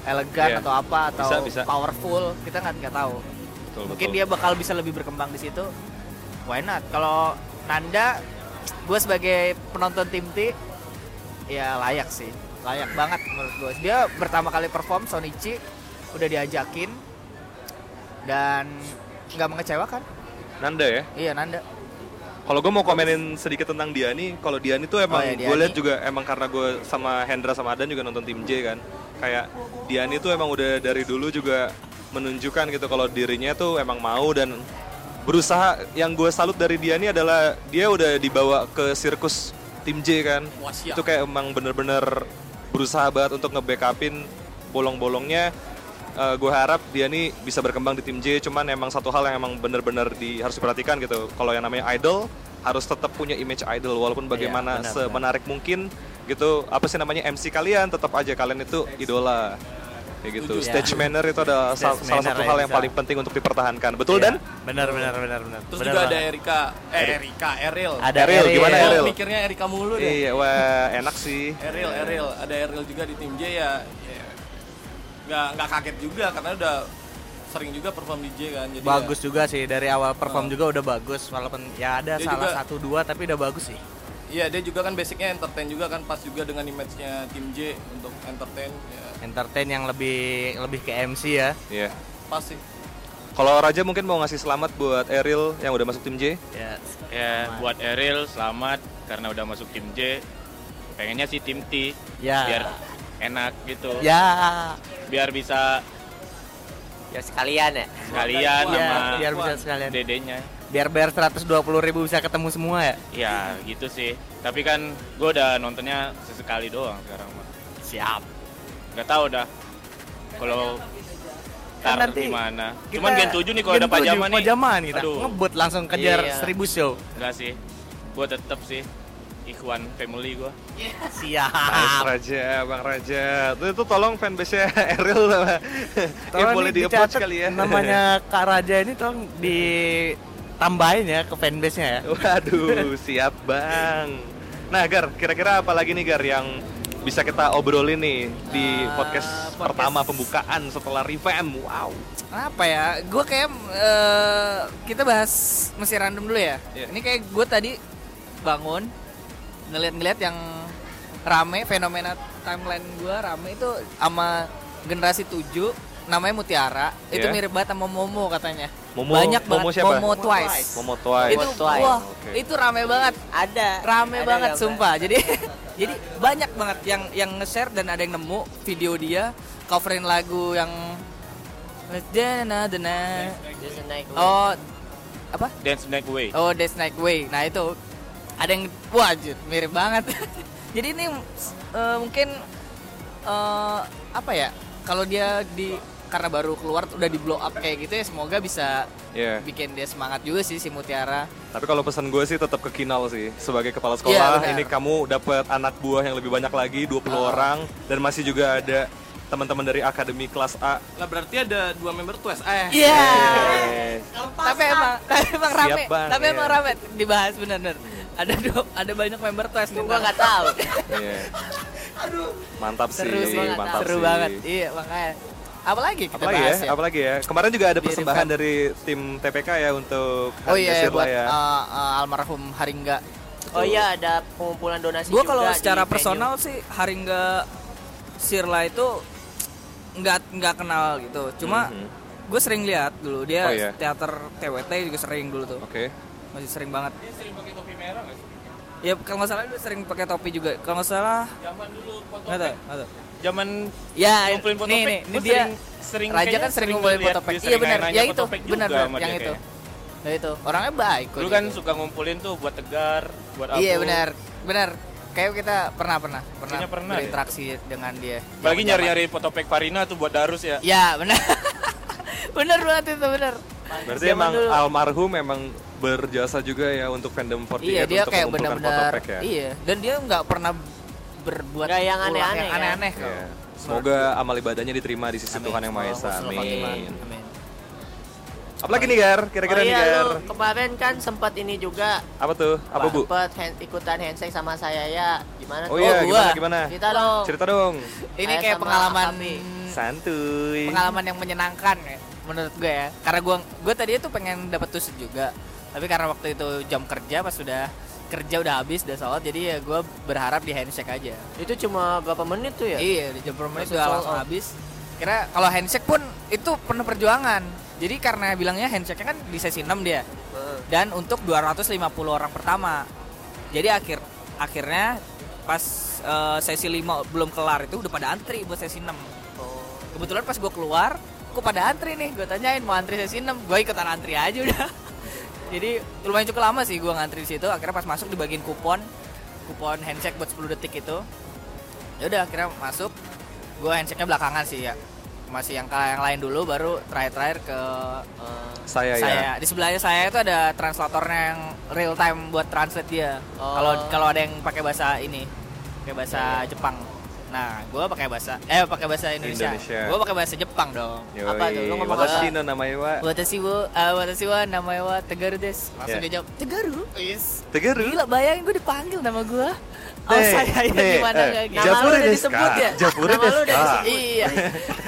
Speaker 4: elegan
Speaker 2: Iya.
Speaker 4: atau apa atau
Speaker 2: Bisa, bisa.
Speaker 4: powerful kita nggak nggak tahu
Speaker 2: Betul,
Speaker 4: mungkin
Speaker 2: betul.
Speaker 4: dia bakal bisa lebih berkembang di situ why not kalau Nanda gue sebagai penonton tim T ya layak sih layak banget menurut gue dia pertama kali perform Sonichi udah diajakin dan nggak mengecewakan
Speaker 2: Nanda ya.
Speaker 4: iya Nanda
Speaker 2: Kalau gue mau komenin sedikit tentang Diani, kalau Diani tuh emang
Speaker 4: Oh, ya,
Speaker 2: gue lihat juga emang karena gue sama Hendra sama Adan juga nonton tim J kan, kayak Diani tuh emang udah dari dulu juga menunjukkan gitu kalau dirinya tuh emang mau dan berusaha. Yang gue salut dari Diani adalah dia udah dibawa ke sirkus tim J kan,
Speaker 6: Wah, siap.
Speaker 2: itu kayak emang bener-bener berusaha banget untuk nge-backupin bolong-bolongnya. Gue harap dia nih bisa berkembang di tim J cuman emang satu hal yang emang bener-bener di harus diperhatikan gitu kalau yang namanya idol harus tetap punya image idol walaupun bagaimana
Speaker 4: benar,
Speaker 2: semenarik mungkin gitu apa sih namanya MC kalian tetap aja kalian itu idola kayak gitu
Speaker 4: Setuju.
Speaker 2: stage manner itu adalah sal- salah satu
Speaker 1: ya,
Speaker 2: hal yang
Speaker 1: bisa.
Speaker 2: paling penting untuk dipertahankan betul
Speaker 1: Iya.
Speaker 2: dan
Speaker 1: Benar benar benar benar.
Speaker 6: Terus
Speaker 1: Benar
Speaker 6: juga ada
Speaker 1: banget.
Speaker 6: Erika, eh Erika, Eril.
Speaker 1: Ada
Speaker 2: Eril, gimana
Speaker 6: Kok
Speaker 2: Eril?
Speaker 6: mikirnya Erika mulu deh.
Speaker 2: iya wah enak sih
Speaker 6: Eril, Eril, ada Eril juga di tim J ya. Ya nggak nggak kaget juga karena udah sering juga perform di J kan. Jadi
Speaker 1: Bagus juga sih dari awal perform
Speaker 6: Oh.
Speaker 1: juga udah bagus walaupun ya ada
Speaker 6: Dia
Speaker 1: salah
Speaker 6: juga-
Speaker 1: satu dua tapi udah bagus sih.
Speaker 6: Ya, iya dia juga kan basicnya entertain juga kan pas juga dengan image-nya tim J untuk entertain ya
Speaker 1: Entertain yang lebih lebih ke MC ya.
Speaker 2: iya
Speaker 6: pas sih.
Speaker 2: kalau Raja mungkin mau ngasih selamat buat Eril yang udah masuk tim J
Speaker 1: Ya.
Speaker 5: Ya buat Eril selamat karena udah masuk tim J. Pengennya sih tim T
Speaker 1: Ya.
Speaker 5: biar enak gitu.
Speaker 1: Ya.
Speaker 5: Biar bisa
Speaker 3: Ya sekalian ya.
Speaker 5: sekalian
Speaker 1: Ya,
Speaker 5: sama
Speaker 1: biar bisa sekalian.
Speaker 5: dedenya.
Speaker 1: Biar bayar 120 ribu bisa ketemu semua ya.
Speaker 5: Ya gitu sih. Tapi kan gue udah nontonnya sesekali doang sekarang mah.
Speaker 1: Siap.
Speaker 5: Nggak tahu dah. Kalau
Speaker 1: Kan
Speaker 5: ntar
Speaker 1: nanti
Speaker 5: gimana. Cuman Gen 7 nih kalau ada
Speaker 1: Gen 7,
Speaker 5: pajaman nih.
Speaker 1: Pajaman kita.
Speaker 5: Aduh.
Speaker 1: Ngebut langsung kejar
Speaker 3: Iya.
Speaker 1: 1000 show.
Speaker 5: Enggak sih. Gue tetep sih Ikhwan family gue.
Speaker 2: Nice
Speaker 1: Siap.
Speaker 2: Raja, Bang Raja. Tuh itu tolong fanbase-nya Eril sama ya,
Speaker 1: Tolong
Speaker 2: boleh
Speaker 1: dicatat
Speaker 2: kali ya.
Speaker 1: Namanya Kak Raja ini tolong ditambahin ya ke fanbase-nya ya.
Speaker 2: Waduh, siap Bang. Nah, Gar, kira-kira apa lagi nih Gar yang bisa kita obrolin nih di
Speaker 4: Ah,
Speaker 2: podcast,
Speaker 4: podcast.
Speaker 2: pertama pembukaan setelah revamp. Wow.
Speaker 4: apa ya gue kayak eh, kita bahas masih random dulu ya
Speaker 2: Iya.
Speaker 4: ini kayak gue tadi bangun ngeliat-ngeliat yang rame fenomena timeline gue rame itu sama generasi 7 namanya Mutiara itu
Speaker 2: Iya.
Speaker 4: mirip banget sama Momo katanya
Speaker 2: Momo-
Speaker 4: banyak
Speaker 2: Momo
Speaker 4: banget
Speaker 2: siapa?
Speaker 4: Momo Twice
Speaker 2: Momo Twice.
Speaker 4: itu
Speaker 3: Twice.
Speaker 4: wah
Speaker 2: Oke.
Speaker 4: itu rame banget
Speaker 3: Ada.
Speaker 4: rame
Speaker 3: Ada
Speaker 4: banget
Speaker 3: gambar.
Speaker 4: sumpah jadi jadi banyak banget yang yang nge-share dan ada yang nemu video dia coverin lagu yang Dana Dana oh apa
Speaker 5: Dance Night Way.
Speaker 4: oh Death Night Way nah itu ada yang wah anjir, mirip banget jadi ini eh, mungkin eh, apa ya kalau dia di karena baru keluar udah di blow up kayak gitu ya semoga bisa
Speaker 2: Iya.
Speaker 4: bikin dia semangat juga sih si Mutiara
Speaker 2: Tapi kalau pesan gue sih tetap ke Kinal sih sebagai kepala
Speaker 4: Iya,
Speaker 2: sekolah.
Speaker 4: benar.
Speaker 2: ini kamu dapat anak buah yang lebih banyak lagi 20
Speaker 4: Ah.
Speaker 2: orang dan masih juga ada teman-teman dari akademi kelas A.
Speaker 6: Lah berarti ada dua member Twice. Eh,
Speaker 4: Iya.
Speaker 2: Eh,
Speaker 4: tapi emang tapi emang rame
Speaker 2: Bang,
Speaker 4: tapi
Speaker 2: iya.
Speaker 4: emang rame dibahas bener-bener ada dua- ada banyak member Twice nih
Speaker 3: Gua nggak tahu.
Speaker 2: iya. Mantap sih,
Speaker 4: seru sih
Speaker 2: mantap
Speaker 4: seru
Speaker 2: sih.
Speaker 4: banget iya makanya apalagi kita
Speaker 2: Apalagi ya,
Speaker 4: bahas ya,
Speaker 2: apalagi ya. Kemarin juga ada persembahan
Speaker 4: revamp.
Speaker 2: dari tim TPK ya untuk
Speaker 4: oh iya buat
Speaker 2: ya.
Speaker 4: uh, uh, almarhum Haringga
Speaker 3: Oh iya ada pengumpulan donasi
Speaker 4: gue
Speaker 3: juga
Speaker 4: kalau
Speaker 3: di
Speaker 4: secara
Speaker 3: venue.
Speaker 4: personal sih Haringga Sirla itu nggak nggak kenal gitu cuma
Speaker 2: Mhm.
Speaker 4: gue sering lihat dulu dia
Speaker 2: Oh, iya.
Speaker 4: teater TWT juga sering dulu tuh
Speaker 2: Oke.
Speaker 4: Masih sering banget. Ya kalau nggak salah dia sering pakai topi juga. Kalau nggak salah
Speaker 5: Zaman dulu
Speaker 4: nggak tahu nggak tahu.
Speaker 5: Zaman
Speaker 4: ya
Speaker 5: ngumpulin foto
Speaker 4: nih nih, ini dia.
Speaker 5: sering, sering
Speaker 4: Raja kan sering ngumpulin foto pack
Speaker 5: dia
Speaker 4: iya
Speaker 5: sering
Speaker 4: benar. ya
Speaker 5: foto
Speaker 4: itu. benar
Speaker 5: dia
Speaker 4: yang itu. ya itu. Orangnya baik kok
Speaker 5: Dulu
Speaker 4: dia
Speaker 5: kan suka ngumpulin tuh buat tegar, buat
Speaker 4: iya benar. Benar. Kayak kita pernah pernah. Pernah,
Speaker 5: Kayaknya pernah deh.
Speaker 4: berinteraksi dengan dia.
Speaker 5: Apalagi
Speaker 4: Zaman-zaman.
Speaker 5: nyari-nyari foto pack Farina tuh buat Darus ya.
Speaker 4: ya benar. Benar banget itu benar.
Speaker 2: Berarti
Speaker 4: Zaman
Speaker 2: emang
Speaker 4: dulu.
Speaker 2: almarhum memang berjasa juga ya untuk fandom 48
Speaker 4: iya dia
Speaker 2: untuk
Speaker 4: kayak
Speaker 2: mengumpulkan
Speaker 4: benar-benar
Speaker 2: fotopack ya.
Speaker 4: iya dan dia nggak pernah berbuat
Speaker 3: Nggak yang aneh-aneh
Speaker 4: yang
Speaker 3: ya.
Speaker 4: aneh-aneh kok.
Speaker 2: Iya. Semoga amal ibadahnya diterima di sisi
Speaker 4: Amin.
Speaker 2: Tuhan yang Maha Esa. Amin.
Speaker 4: Amin.
Speaker 2: Apalagi nih Gar? Kira-kira
Speaker 3: oh,
Speaker 2: nih
Speaker 3: iya,
Speaker 2: Gar.
Speaker 3: lu kemarin kan sempat ini juga
Speaker 2: Apa tuh? Apa Bu?
Speaker 3: sempat hand- ikutan handshake sama saya ya. Gimana
Speaker 2: Oh
Speaker 3: tuh?
Speaker 2: iya,
Speaker 4: gua.
Speaker 2: gimana gimana?
Speaker 3: Cerita dong.
Speaker 2: Cerita dong.
Speaker 4: ini
Speaker 3: Saya
Speaker 4: kayak pengalaman
Speaker 3: Akabi.
Speaker 2: Santuy.
Speaker 4: pengalaman yang menyenangkan ya menurut gue ya karena gue gue tadi itu pengen dapat tusuk juga tapi karena waktu itu jam kerja pas sudah kerja udah habis udah sholat jadi ya gue berharap di handshake aja.
Speaker 3: Itu cuma berapa menit tuh ya?
Speaker 4: iya di jam menit
Speaker 3: Langsung
Speaker 4: udah langsung
Speaker 3: out.
Speaker 4: habis. Kira kalau handshake pun itu penuh perjuangan. Jadi karena bilangnya handshake kan di sesi 6 dia. Dan untuk 250 orang pertama. Jadi akhir akhirnya pas eh, sesi 5 belum kelar itu udah pada antri buat sesi 6
Speaker 3: Oh.
Speaker 4: kebetulan pas gue keluar kok pada antri nih? Gue tanyain mau antri sesi 6 gue ikutan antri aja udah jadi lumayan cukup lama sih gue ngantri di situ. Akhirnya pas masuk dibagiin kupon. Kupon handshake buat 10 detik itu. Ya udah akhirnya masuk. Gue handshake nya belakangan sih ya. Masih yang yang lain dulu baru terakhir-terakhir ke eh,
Speaker 2: Saya, ya.
Speaker 4: saya. Di sebelahnya saya itu ada translatornya yang real time buat translate dia.
Speaker 3: Oh.
Speaker 4: kalau kalau ada yang pakai bahasa ini pakai bahasa Jepang nah gue pakai bahasa eh pakai bahasa Indonesia,
Speaker 2: Indonesia.
Speaker 4: gue pakai bahasa Jepang dong
Speaker 2: Yoi.
Speaker 3: Apa tuh? Lu ngomong apa?
Speaker 2: Watashi no namae wa
Speaker 4: Watashi wa uh, watashi wa namae wa Tegaru des. Langsung
Speaker 2: Yeah.
Speaker 4: dia jawab, "Tegaru?" Yes.
Speaker 2: Tegaru.
Speaker 4: Gila, bayangin gue dipanggil nama gue. Oh, saya ya gimana
Speaker 2: eh,
Speaker 4: kayak gitu.
Speaker 3: Nama lu udah disebut ya?
Speaker 2: Japure
Speaker 3: Nama lu udah disebut.
Speaker 4: Iya.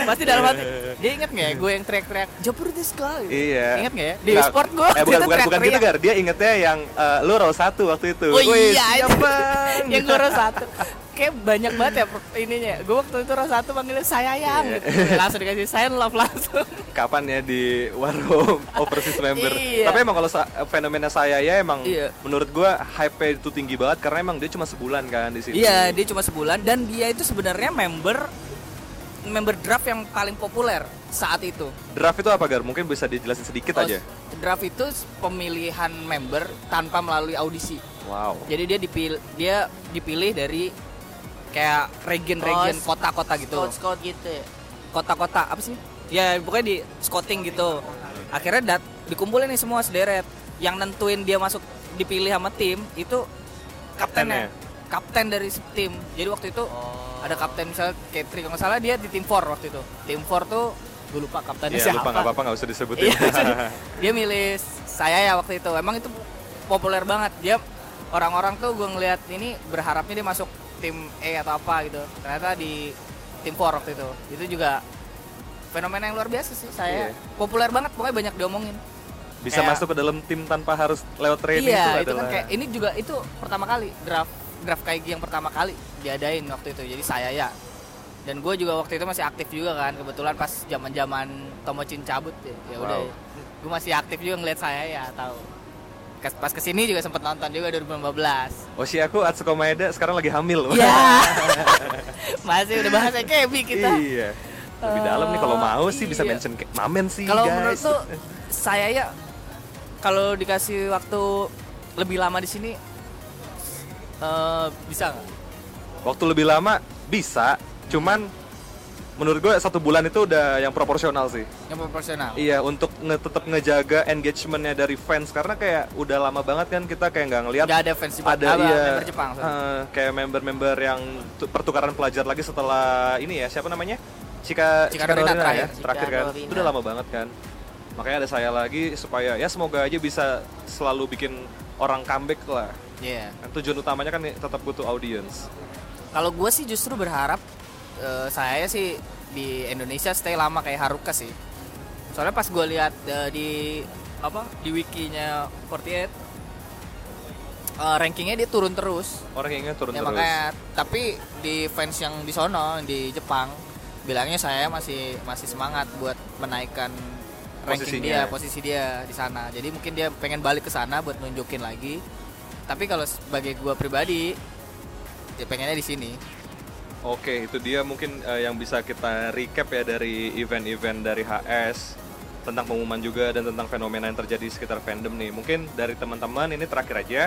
Speaker 4: Pasti dalam hati. Dia inget nggak ya gue yang teriak-teriak, "Japur des ka?" gitu.
Speaker 2: Iya.
Speaker 4: Ingat nggak ya? Di
Speaker 2: Nggak,
Speaker 4: sport gue
Speaker 2: Eh bukan bukan bukan gitu. Gar. Dia ingetnya yang eh, lu row satu waktu itu.
Speaker 4: Oh
Speaker 2: Wih,
Speaker 4: iya,
Speaker 2: siap,
Speaker 4: itu.
Speaker 2: Bang.
Speaker 4: yang gue row satu. Kayak banyak banget ya ininya. Gue waktu itu row satu panggilnya sayang
Speaker 2: Iya.
Speaker 4: gitu. Langsung dikasih sign love langsung.
Speaker 2: Kapan ya di warung overseas member.
Speaker 4: Iya.
Speaker 2: Tapi emang kalau sa- fenomena saya ya emang
Speaker 4: Iya.
Speaker 2: menurut gua hype itu tinggi banget karena emang dia cuma sebulan kan di sini.
Speaker 4: Iya, dia cuma sebulan dan dia itu sebenarnya member member draft yang paling populer saat itu.
Speaker 2: Draft itu apa Gar? Mungkin bisa dijelasin sedikit
Speaker 4: Oh,
Speaker 2: aja.
Speaker 4: Draft itu pemilihan member tanpa melalui audisi.
Speaker 2: Wow.
Speaker 4: Jadi dia dipilih dia dipilih dari kayak region-region
Speaker 3: Oh,
Speaker 4: kota-kota gitu.
Speaker 3: Scout-scout gitu ya.
Speaker 4: Kota-kota apa sih? Ya pokoknya di scouting gitu. Akhirnya dat dikumpulin nih semua sederet. Yang nentuin dia masuk dipilih sama tim itu kaptennya. Kapten dari tim. Jadi waktu itu
Speaker 3: Oh.
Speaker 4: ada kapten misalnya Katri kalau nggak salah dia di tim 4 waktu itu. Tim 4 tuh gue lupa kaptennya
Speaker 2: Iya,
Speaker 4: siapa.
Speaker 2: lupa nggak apa-apa nggak usah disebutin.
Speaker 4: Iya, dia milih saya ya waktu itu. Emang itu populer banget. Dia orang-orang tuh gue ngeliat ini berharapnya dia masuk tim E atau apa gitu. Ternyata di tim 4 waktu itu. Itu juga fenomena yang luar biasa sih. Saya
Speaker 2: Iya.
Speaker 4: populer banget pokoknya banyak diomongin.
Speaker 2: Bisa
Speaker 4: Kayak-
Speaker 2: masuk ke dalam tim tanpa harus lewat training
Speaker 4: iya
Speaker 2: itu
Speaker 4: itu kan kayak ini juga itu pertama kali draft draft kayak yang pertama kali diadain waktu itu. Jadi saya ya. Dan gue juga waktu itu masih aktif juga kan kebetulan pas zaman zaman Tomocin cabut ya ya udah.
Speaker 2: Wow.
Speaker 4: gue masih aktif juga ngeliat saya ya tahu pas ke sini juga sempet nonton juga 2015
Speaker 2: Oshi aku Atsuko Maeda sekarang lagi hamil.
Speaker 4: Iya. Masih udah bahasa Kebi kita.
Speaker 2: Iya. Lebih dalam nih kalau mau sih bisa
Speaker 4: Iya.
Speaker 2: mention ke- Mamen sih
Speaker 4: Kalau menurut tuh saya ya kalau dikasih waktu lebih lama di sini eh, bisa nggak?
Speaker 2: Waktu lebih lama bisa, cuman menurut gue satu bulan itu udah yang proporsional sih.
Speaker 4: Yang proporsional.
Speaker 2: Iya, untuk nge tetap ngejaga engagementnya dari fans karena kayak udah lama banget kan kita kayak nggak ngeliat
Speaker 4: Nggak ada fans Jepang,
Speaker 2: ada
Speaker 4: apa,
Speaker 2: iya
Speaker 4: member Jepang. sorry.
Speaker 2: eh, kayak member-member yang tu- pertukaran pelajar lagi setelah ini ya siapa namanya Cika
Speaker 4: Cika Dorina
Speaker 2: Dorina
Speaker 4: terakhir.
Speaker 2: ya terakhir
Speaker 3: Cika
Speaker 2: kan
Speaker 3: Dorina.
Speaker 2: itu udah lama banget kan makanya ada saya lagi supaya ya semoga aja bisa selalu bikin orang comeback lah
Speaker 4: Iya.
Speaker 2: kan tujuan utamanya kan tetap butuh audience
Speaker 4: Kalau gue sih justru berharap eh, saya sih di Indonesia stay lama kayak Haruka sih. Soalnya pas gue lihat eh, di apa di wikinya 48 eh, rankingnya dia turun terus.
Speaker 2: orang yang turun
Speaker 4: ya
Speaker 2: terus
Speaker 4: makanya tapi di fans yang di sono di Jepang bilangnya saya masih masih semangat buat menaikkan ranking
Speaker 2: Posisinya.
Speaker 4: dia posisi dia di sana jadi mungkin dia pengen balik ke sana buat nunjukin lagi tapi kalau sebagai gua pribadi ya pengennya di sini
Speaker 2: Oke, itu dia mungkin eh, yang bisa kita recap ya dari event-event dari HS tentang pengumuman juga dan tentang fenomena yang terjadi di sekitar fandom nih. Mungkin dari teman-teman ini terakhir aja.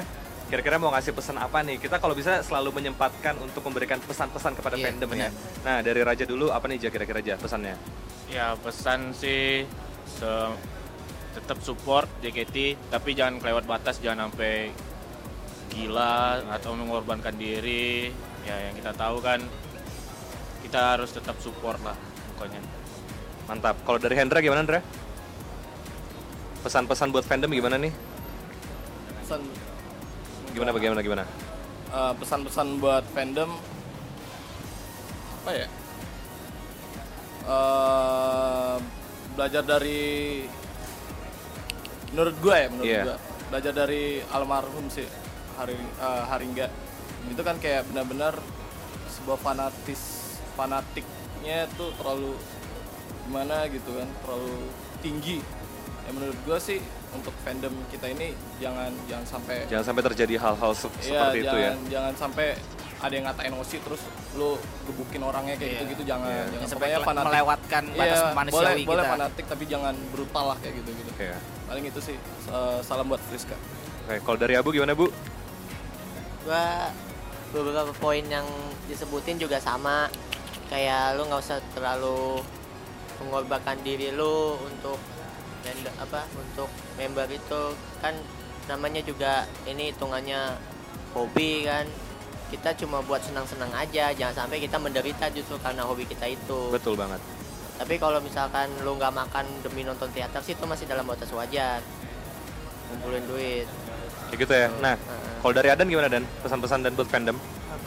Speaker 2: Kira-kira mau ngasih pesan apa nih? Kita kalau bisa selalu menyempatkan untuk memberikan pesan-pesan kepada
Speaker 4: Iya,
Speaker 2: fandom ya.
Speaker 4: benar.
Speaker 2: Nah, dari Raja dulu apa nih kira-kira aja pesannya?
Speaker 5: Ya pesan sih se- tetap support JKT tapi jangan kelewat batas jangan sampai gila atau mengorbankan diri ya yang kita tahu kan kita harus tetap support lah pokoknya
Speaker 2: Mantap. Kalau dari Hendra gimana, Hendra? Pesan-pesan buat fandom gimana nih?
Speaker 6: pesan
Speaker 2: Gimana bagaimana gimana?
Speaker 6: eh, pesan-pesan buat fandom apa ya Eh, belajar dari menurut gue ya menurut
Speaker 2: Iya.
Speaker 6: gue belajar dari almarhum sih hari eh, Haringga itu kan kayak benar-benar sebuah fanatis fanatiknya tuh terlalu gimana gitu kan terlalu tinggi ya menurut gue sih untuk fandom kita ini jangan jangan sampai
Speaker 2: Jangan sampai terjadi hal-hal se-
Speaker 6: Iya,
Speaker 2: seperti itu ya.
Speaker 6: jangan, Jangan sampai ada yang ngatain Osi terus lu gebukin orangnya kayak
Speaker 4: Iya.
Speaker 6: gitu-gitu jangan.
Speaker 2: Iya.
Speaker 6: jangan.
Speaker 4: sampai
Speaker 6: fanatik.
Speaker 4: melewatkan batas
Speaker 6: Iya,
Speaker 4: manusiawi
Speaker 6: boleh,
Speaker 4: kita
Speaker 6: boleh fanatik tapi jangan brutal lah kayak gitu-gitu.
Speaker 2: Oke.
Speaker 6: Paling itu sih eh, salam buat Friska.
Speaker 2: Oke, kalau dari Abu gimana, Bu?
Speaker 3: gua beberapa poin yang disebutin juga sama. Kayak lu nggak usah terlalu mengorbankan diri lu untuk dan apa untuk member itu. Kan namanya juga ini hitungannya hobi kan. Kita cuma buat senang-senang aja jangan sampai kita menderita justru karena hobi kita itu.
Speaker 2: Betul banget.
Speaker 3: tapi kalau misalkan lu nggak makan demi nonton teater sih itu masih dalam batas wajar. Ngumpulin duit.
Speaker 2: Kayak gitu ya. Nah,
Speaker 3: Heeh.
Speaker 2: Kalau dari Adan gimana Dan? Pesan-pesan dan buat fandom?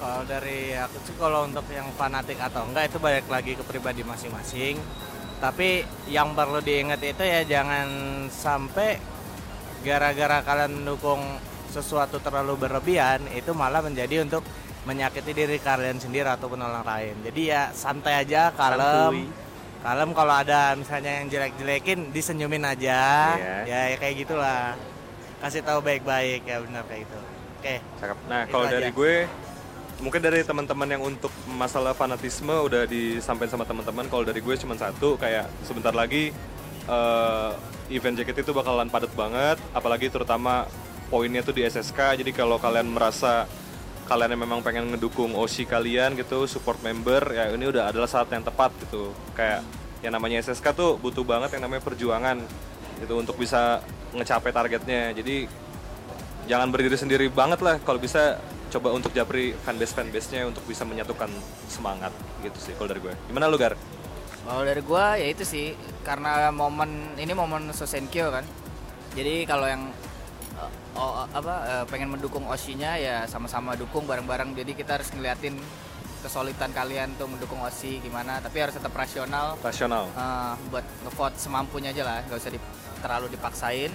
Speaker 1: Kalau dari aku sih kalau untuk yang fanatik atau enggak itu balik lagi ke pribadi masing-masing. Tapi yang perlu diingat itu ya jangan sampai gara-gara kalian mendukung sesuatu terlalu berlebihan itu malah menjadi untuk menyakiti diri kalian sendiri ataupun orang lain. Jadi ya santai aja, kalem. Kalem kalau ada misalnya yang jelek-jelekin disenyumin aja.
Speaker 2: Iya.
Speaker 1: Ya, ya kayak gitulah. Kasih tahu baik-baik ya benar kayak gitu. Oke.
Speaker 2: Cakep. Nah,
Speaker 1: Itu
Speaker 2: kalau
Speaker 1: aja.
Speaker 2: dari gue mungkin dari teman-teman yang untuk masalah fanatisme udah disampaikan sama teman-teman. Kalau dari gue cuma satu kayak sebentar lagi eh, event JKT itu bakalan padat banget, apalagi terutama poinnya tuh di SSK. Jadi kalau kalian merasa kalian yang memang pengen ngedukung OSI kalian gitu, support member, ya ini udah adalah saat yang tepat gitu. Kayak yang namanya SSK tuh butuh banget yang namanya perjuangan gitu untuk bisa ngecapai targetnya. Jadi jangan berdiri sendiri banget lah kalau bisa coba untuk japri fanbase fanbase nya untuk bisa menyatukan semangat gitu sih kalau dari gue gimana lu gar
Speaker 4: Kalau dari gua ya itu sih karena momen ini momen Sosenkyo kan. Jadi kalau yang oh, apa eh, pengen mendukung Oshi-nya ya sama-sama dukung bareng-bareng. Jadi kita harus ngeliatin kesulitan kalian tuh mendukung Oshi gimana, tapi harus tetap rasional.
Speaker 2: Rasional.
Speaker 4: Eh, buat ngevote semampunya aja lah, nggak usah di- terlalu dipaksain.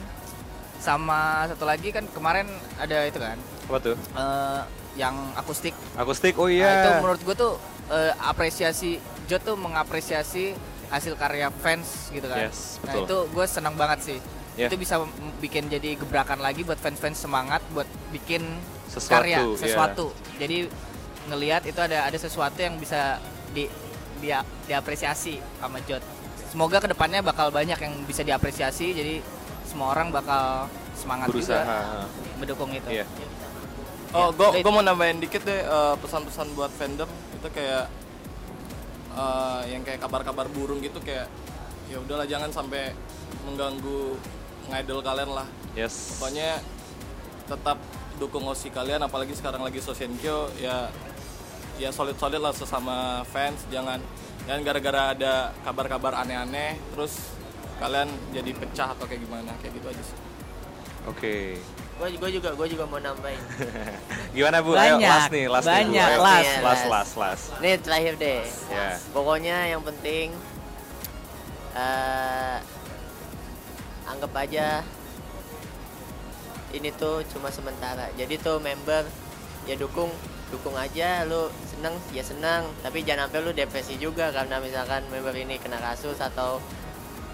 Speaker 4: Sama satu lagi kan kemarin ada itu kan,
Speaker 2: Apa tuh?
Speaker 4: eh, yang akustik.
Speaker 2: Akustik. Oh
Speaker 4: Nah,
Speaker 2: iya.
Speaker 4: itu menurut gue tuh eh, apresiasi Jo tuh mengapresiasi hasil karya fans gitu kan.
Speaker 2: Yes,
Speaker 4: nah
Speaker 2: betul.
Speaker 4: itu gue senang banget sih.
Speaker 2: Yeah.
Speaker 4: Itu bisa bikin jadi gebrakan lagi buat fans-fans semangat buat bikin
Speaker 2: Sesuatu,
Speaker 4: karya
Speaker 2: iya.
Speaker 4: sesuatu. Jadi ngelihat itu ada ada sesuatu yang bisa di dia diapresiasi sama Jot. Semoga ke depannya bakal banyak yang bisa diapresiasi. Jadi semua orang bakal semangat
Speaker 2: Berusaha.
Speaker 4: juga mendukung itu.
Speaker 2: Iya.
Speaker 6: Oh,
Speaker 4: Ya,
Speaker 6: gue mau nambahin dikit deh eh, pesan-pesan buat fandom itu kayak eh, yang kayak kabar-kabar burung gitu kayak ya udahlah jangan sampai mengganggu ngidol kalian lah.
Speaker 2: Yes.
Speaker 6: Pokoknya tetap dukung osi kalian apalagi sekarang lagi Sosenkyo ya ya solid-solid lah sesama fans jangan jangan gara-gara ada kabar-kabar aneh-aneh terus kalian jadi pecah atau kayak gimana kayak gitu aja sih.
Speaker 2: Oke.
Speaker 3: Gue gue juga gue juga mau nambahin.
Speaker 2: Gimana Bu? Ayo
Speaker 1: Banyak,
Speaker 2: last nih, last nih, Bu.
Speaker 1: banyak,
Speaker 2: Ayo.
Speaker 1: last.
Speaker 2: last, last, last, last.
Speaker 3: Ini terakhir deh.
Speaker 2: Ya.
Speaker 3: Pokoknya yang penting eh anggap aja ini tuh cuma sementara. Jadi tuh member ya dukung dukung aja lu seneng ya seneng tapi jangan sampai lu depresi juga karena misalkan member ini kena kasus atau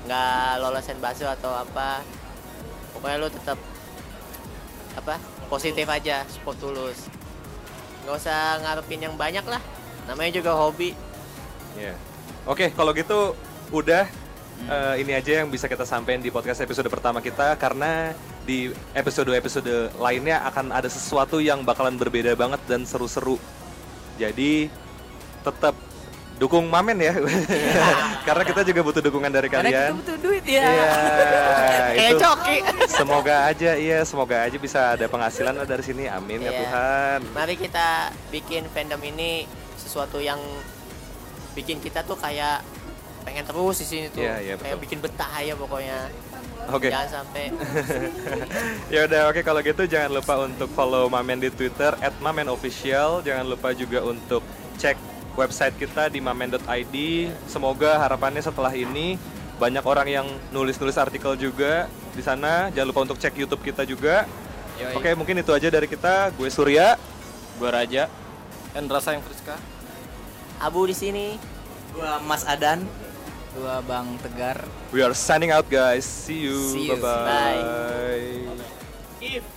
Speaker 3: nggak lolosin baso atau apa pokoknya lu tetap apa positif aja support tulus nggak usah ngarepin yang banyak lah namanya juga hobi
Speaker 2: Iya. Oke, kalau gitu udah eh, ini aja yang bisa kita sampaikan di podcast episode pertama kita karena di episode-episode lainnya akan ada sesuatu yang bakalan berbeda banget dan seru-seru. Jadi tetap dukung Mamen ya. karena kita juga butuh dukungan dari
Speaker 4: Karena kita
Speaker 2: kalian.
Speaker 4: butuh duit ya.
Speaker 2: Iya,
Speaker 3: kayak
Speaker 2: itu
Speaker 3: coki
Speaker 2: semoga aja iya, semoga aja bisa ada penghasilan dari sini. Amin ya
Speaker 3: Iya.
Speaker 2: Tuhan.
Speaker 3: mari kita bikin fandom ini sesuatu yang bikin kita tuh kayak pengen terus di sini tuh
Speaker 2: Iya, iya,
Speaker 3: kayak
Speaker 2: betul.
Speaker 3: bikin betah ya pokoknya
Speaker 2: Oke.
Speaker 3: jangan sampai
Speaker 2: ya udah oke kalau gitu jangan lupa untuk follow Mamen di Twitter @mamenofficial. Jangan lupa juga untuk cek website kita di mamen.id. Semoga harapannya setelah ini banyak orang yang nulis-nulis artikel juga di sana. Jangan lupa untuk cek YouTube kita juga.
Speaker 4: Yoi.
Speaker 2: Oke, mungkin itu aja dari kita. Gue Surya.
Speaker 5: Gue Raja.
Speaker 6: Endra sayang Friska.
Speaker 3: abu di sini
Speaker 1: Gua Mas Adan.
Speaker 4: Gua Bang Tegar.
Speaker 2: We are signing out guys. See you.
Speaker 4: See you.
Speaker 2: Bye-bye.
Speaker 3: if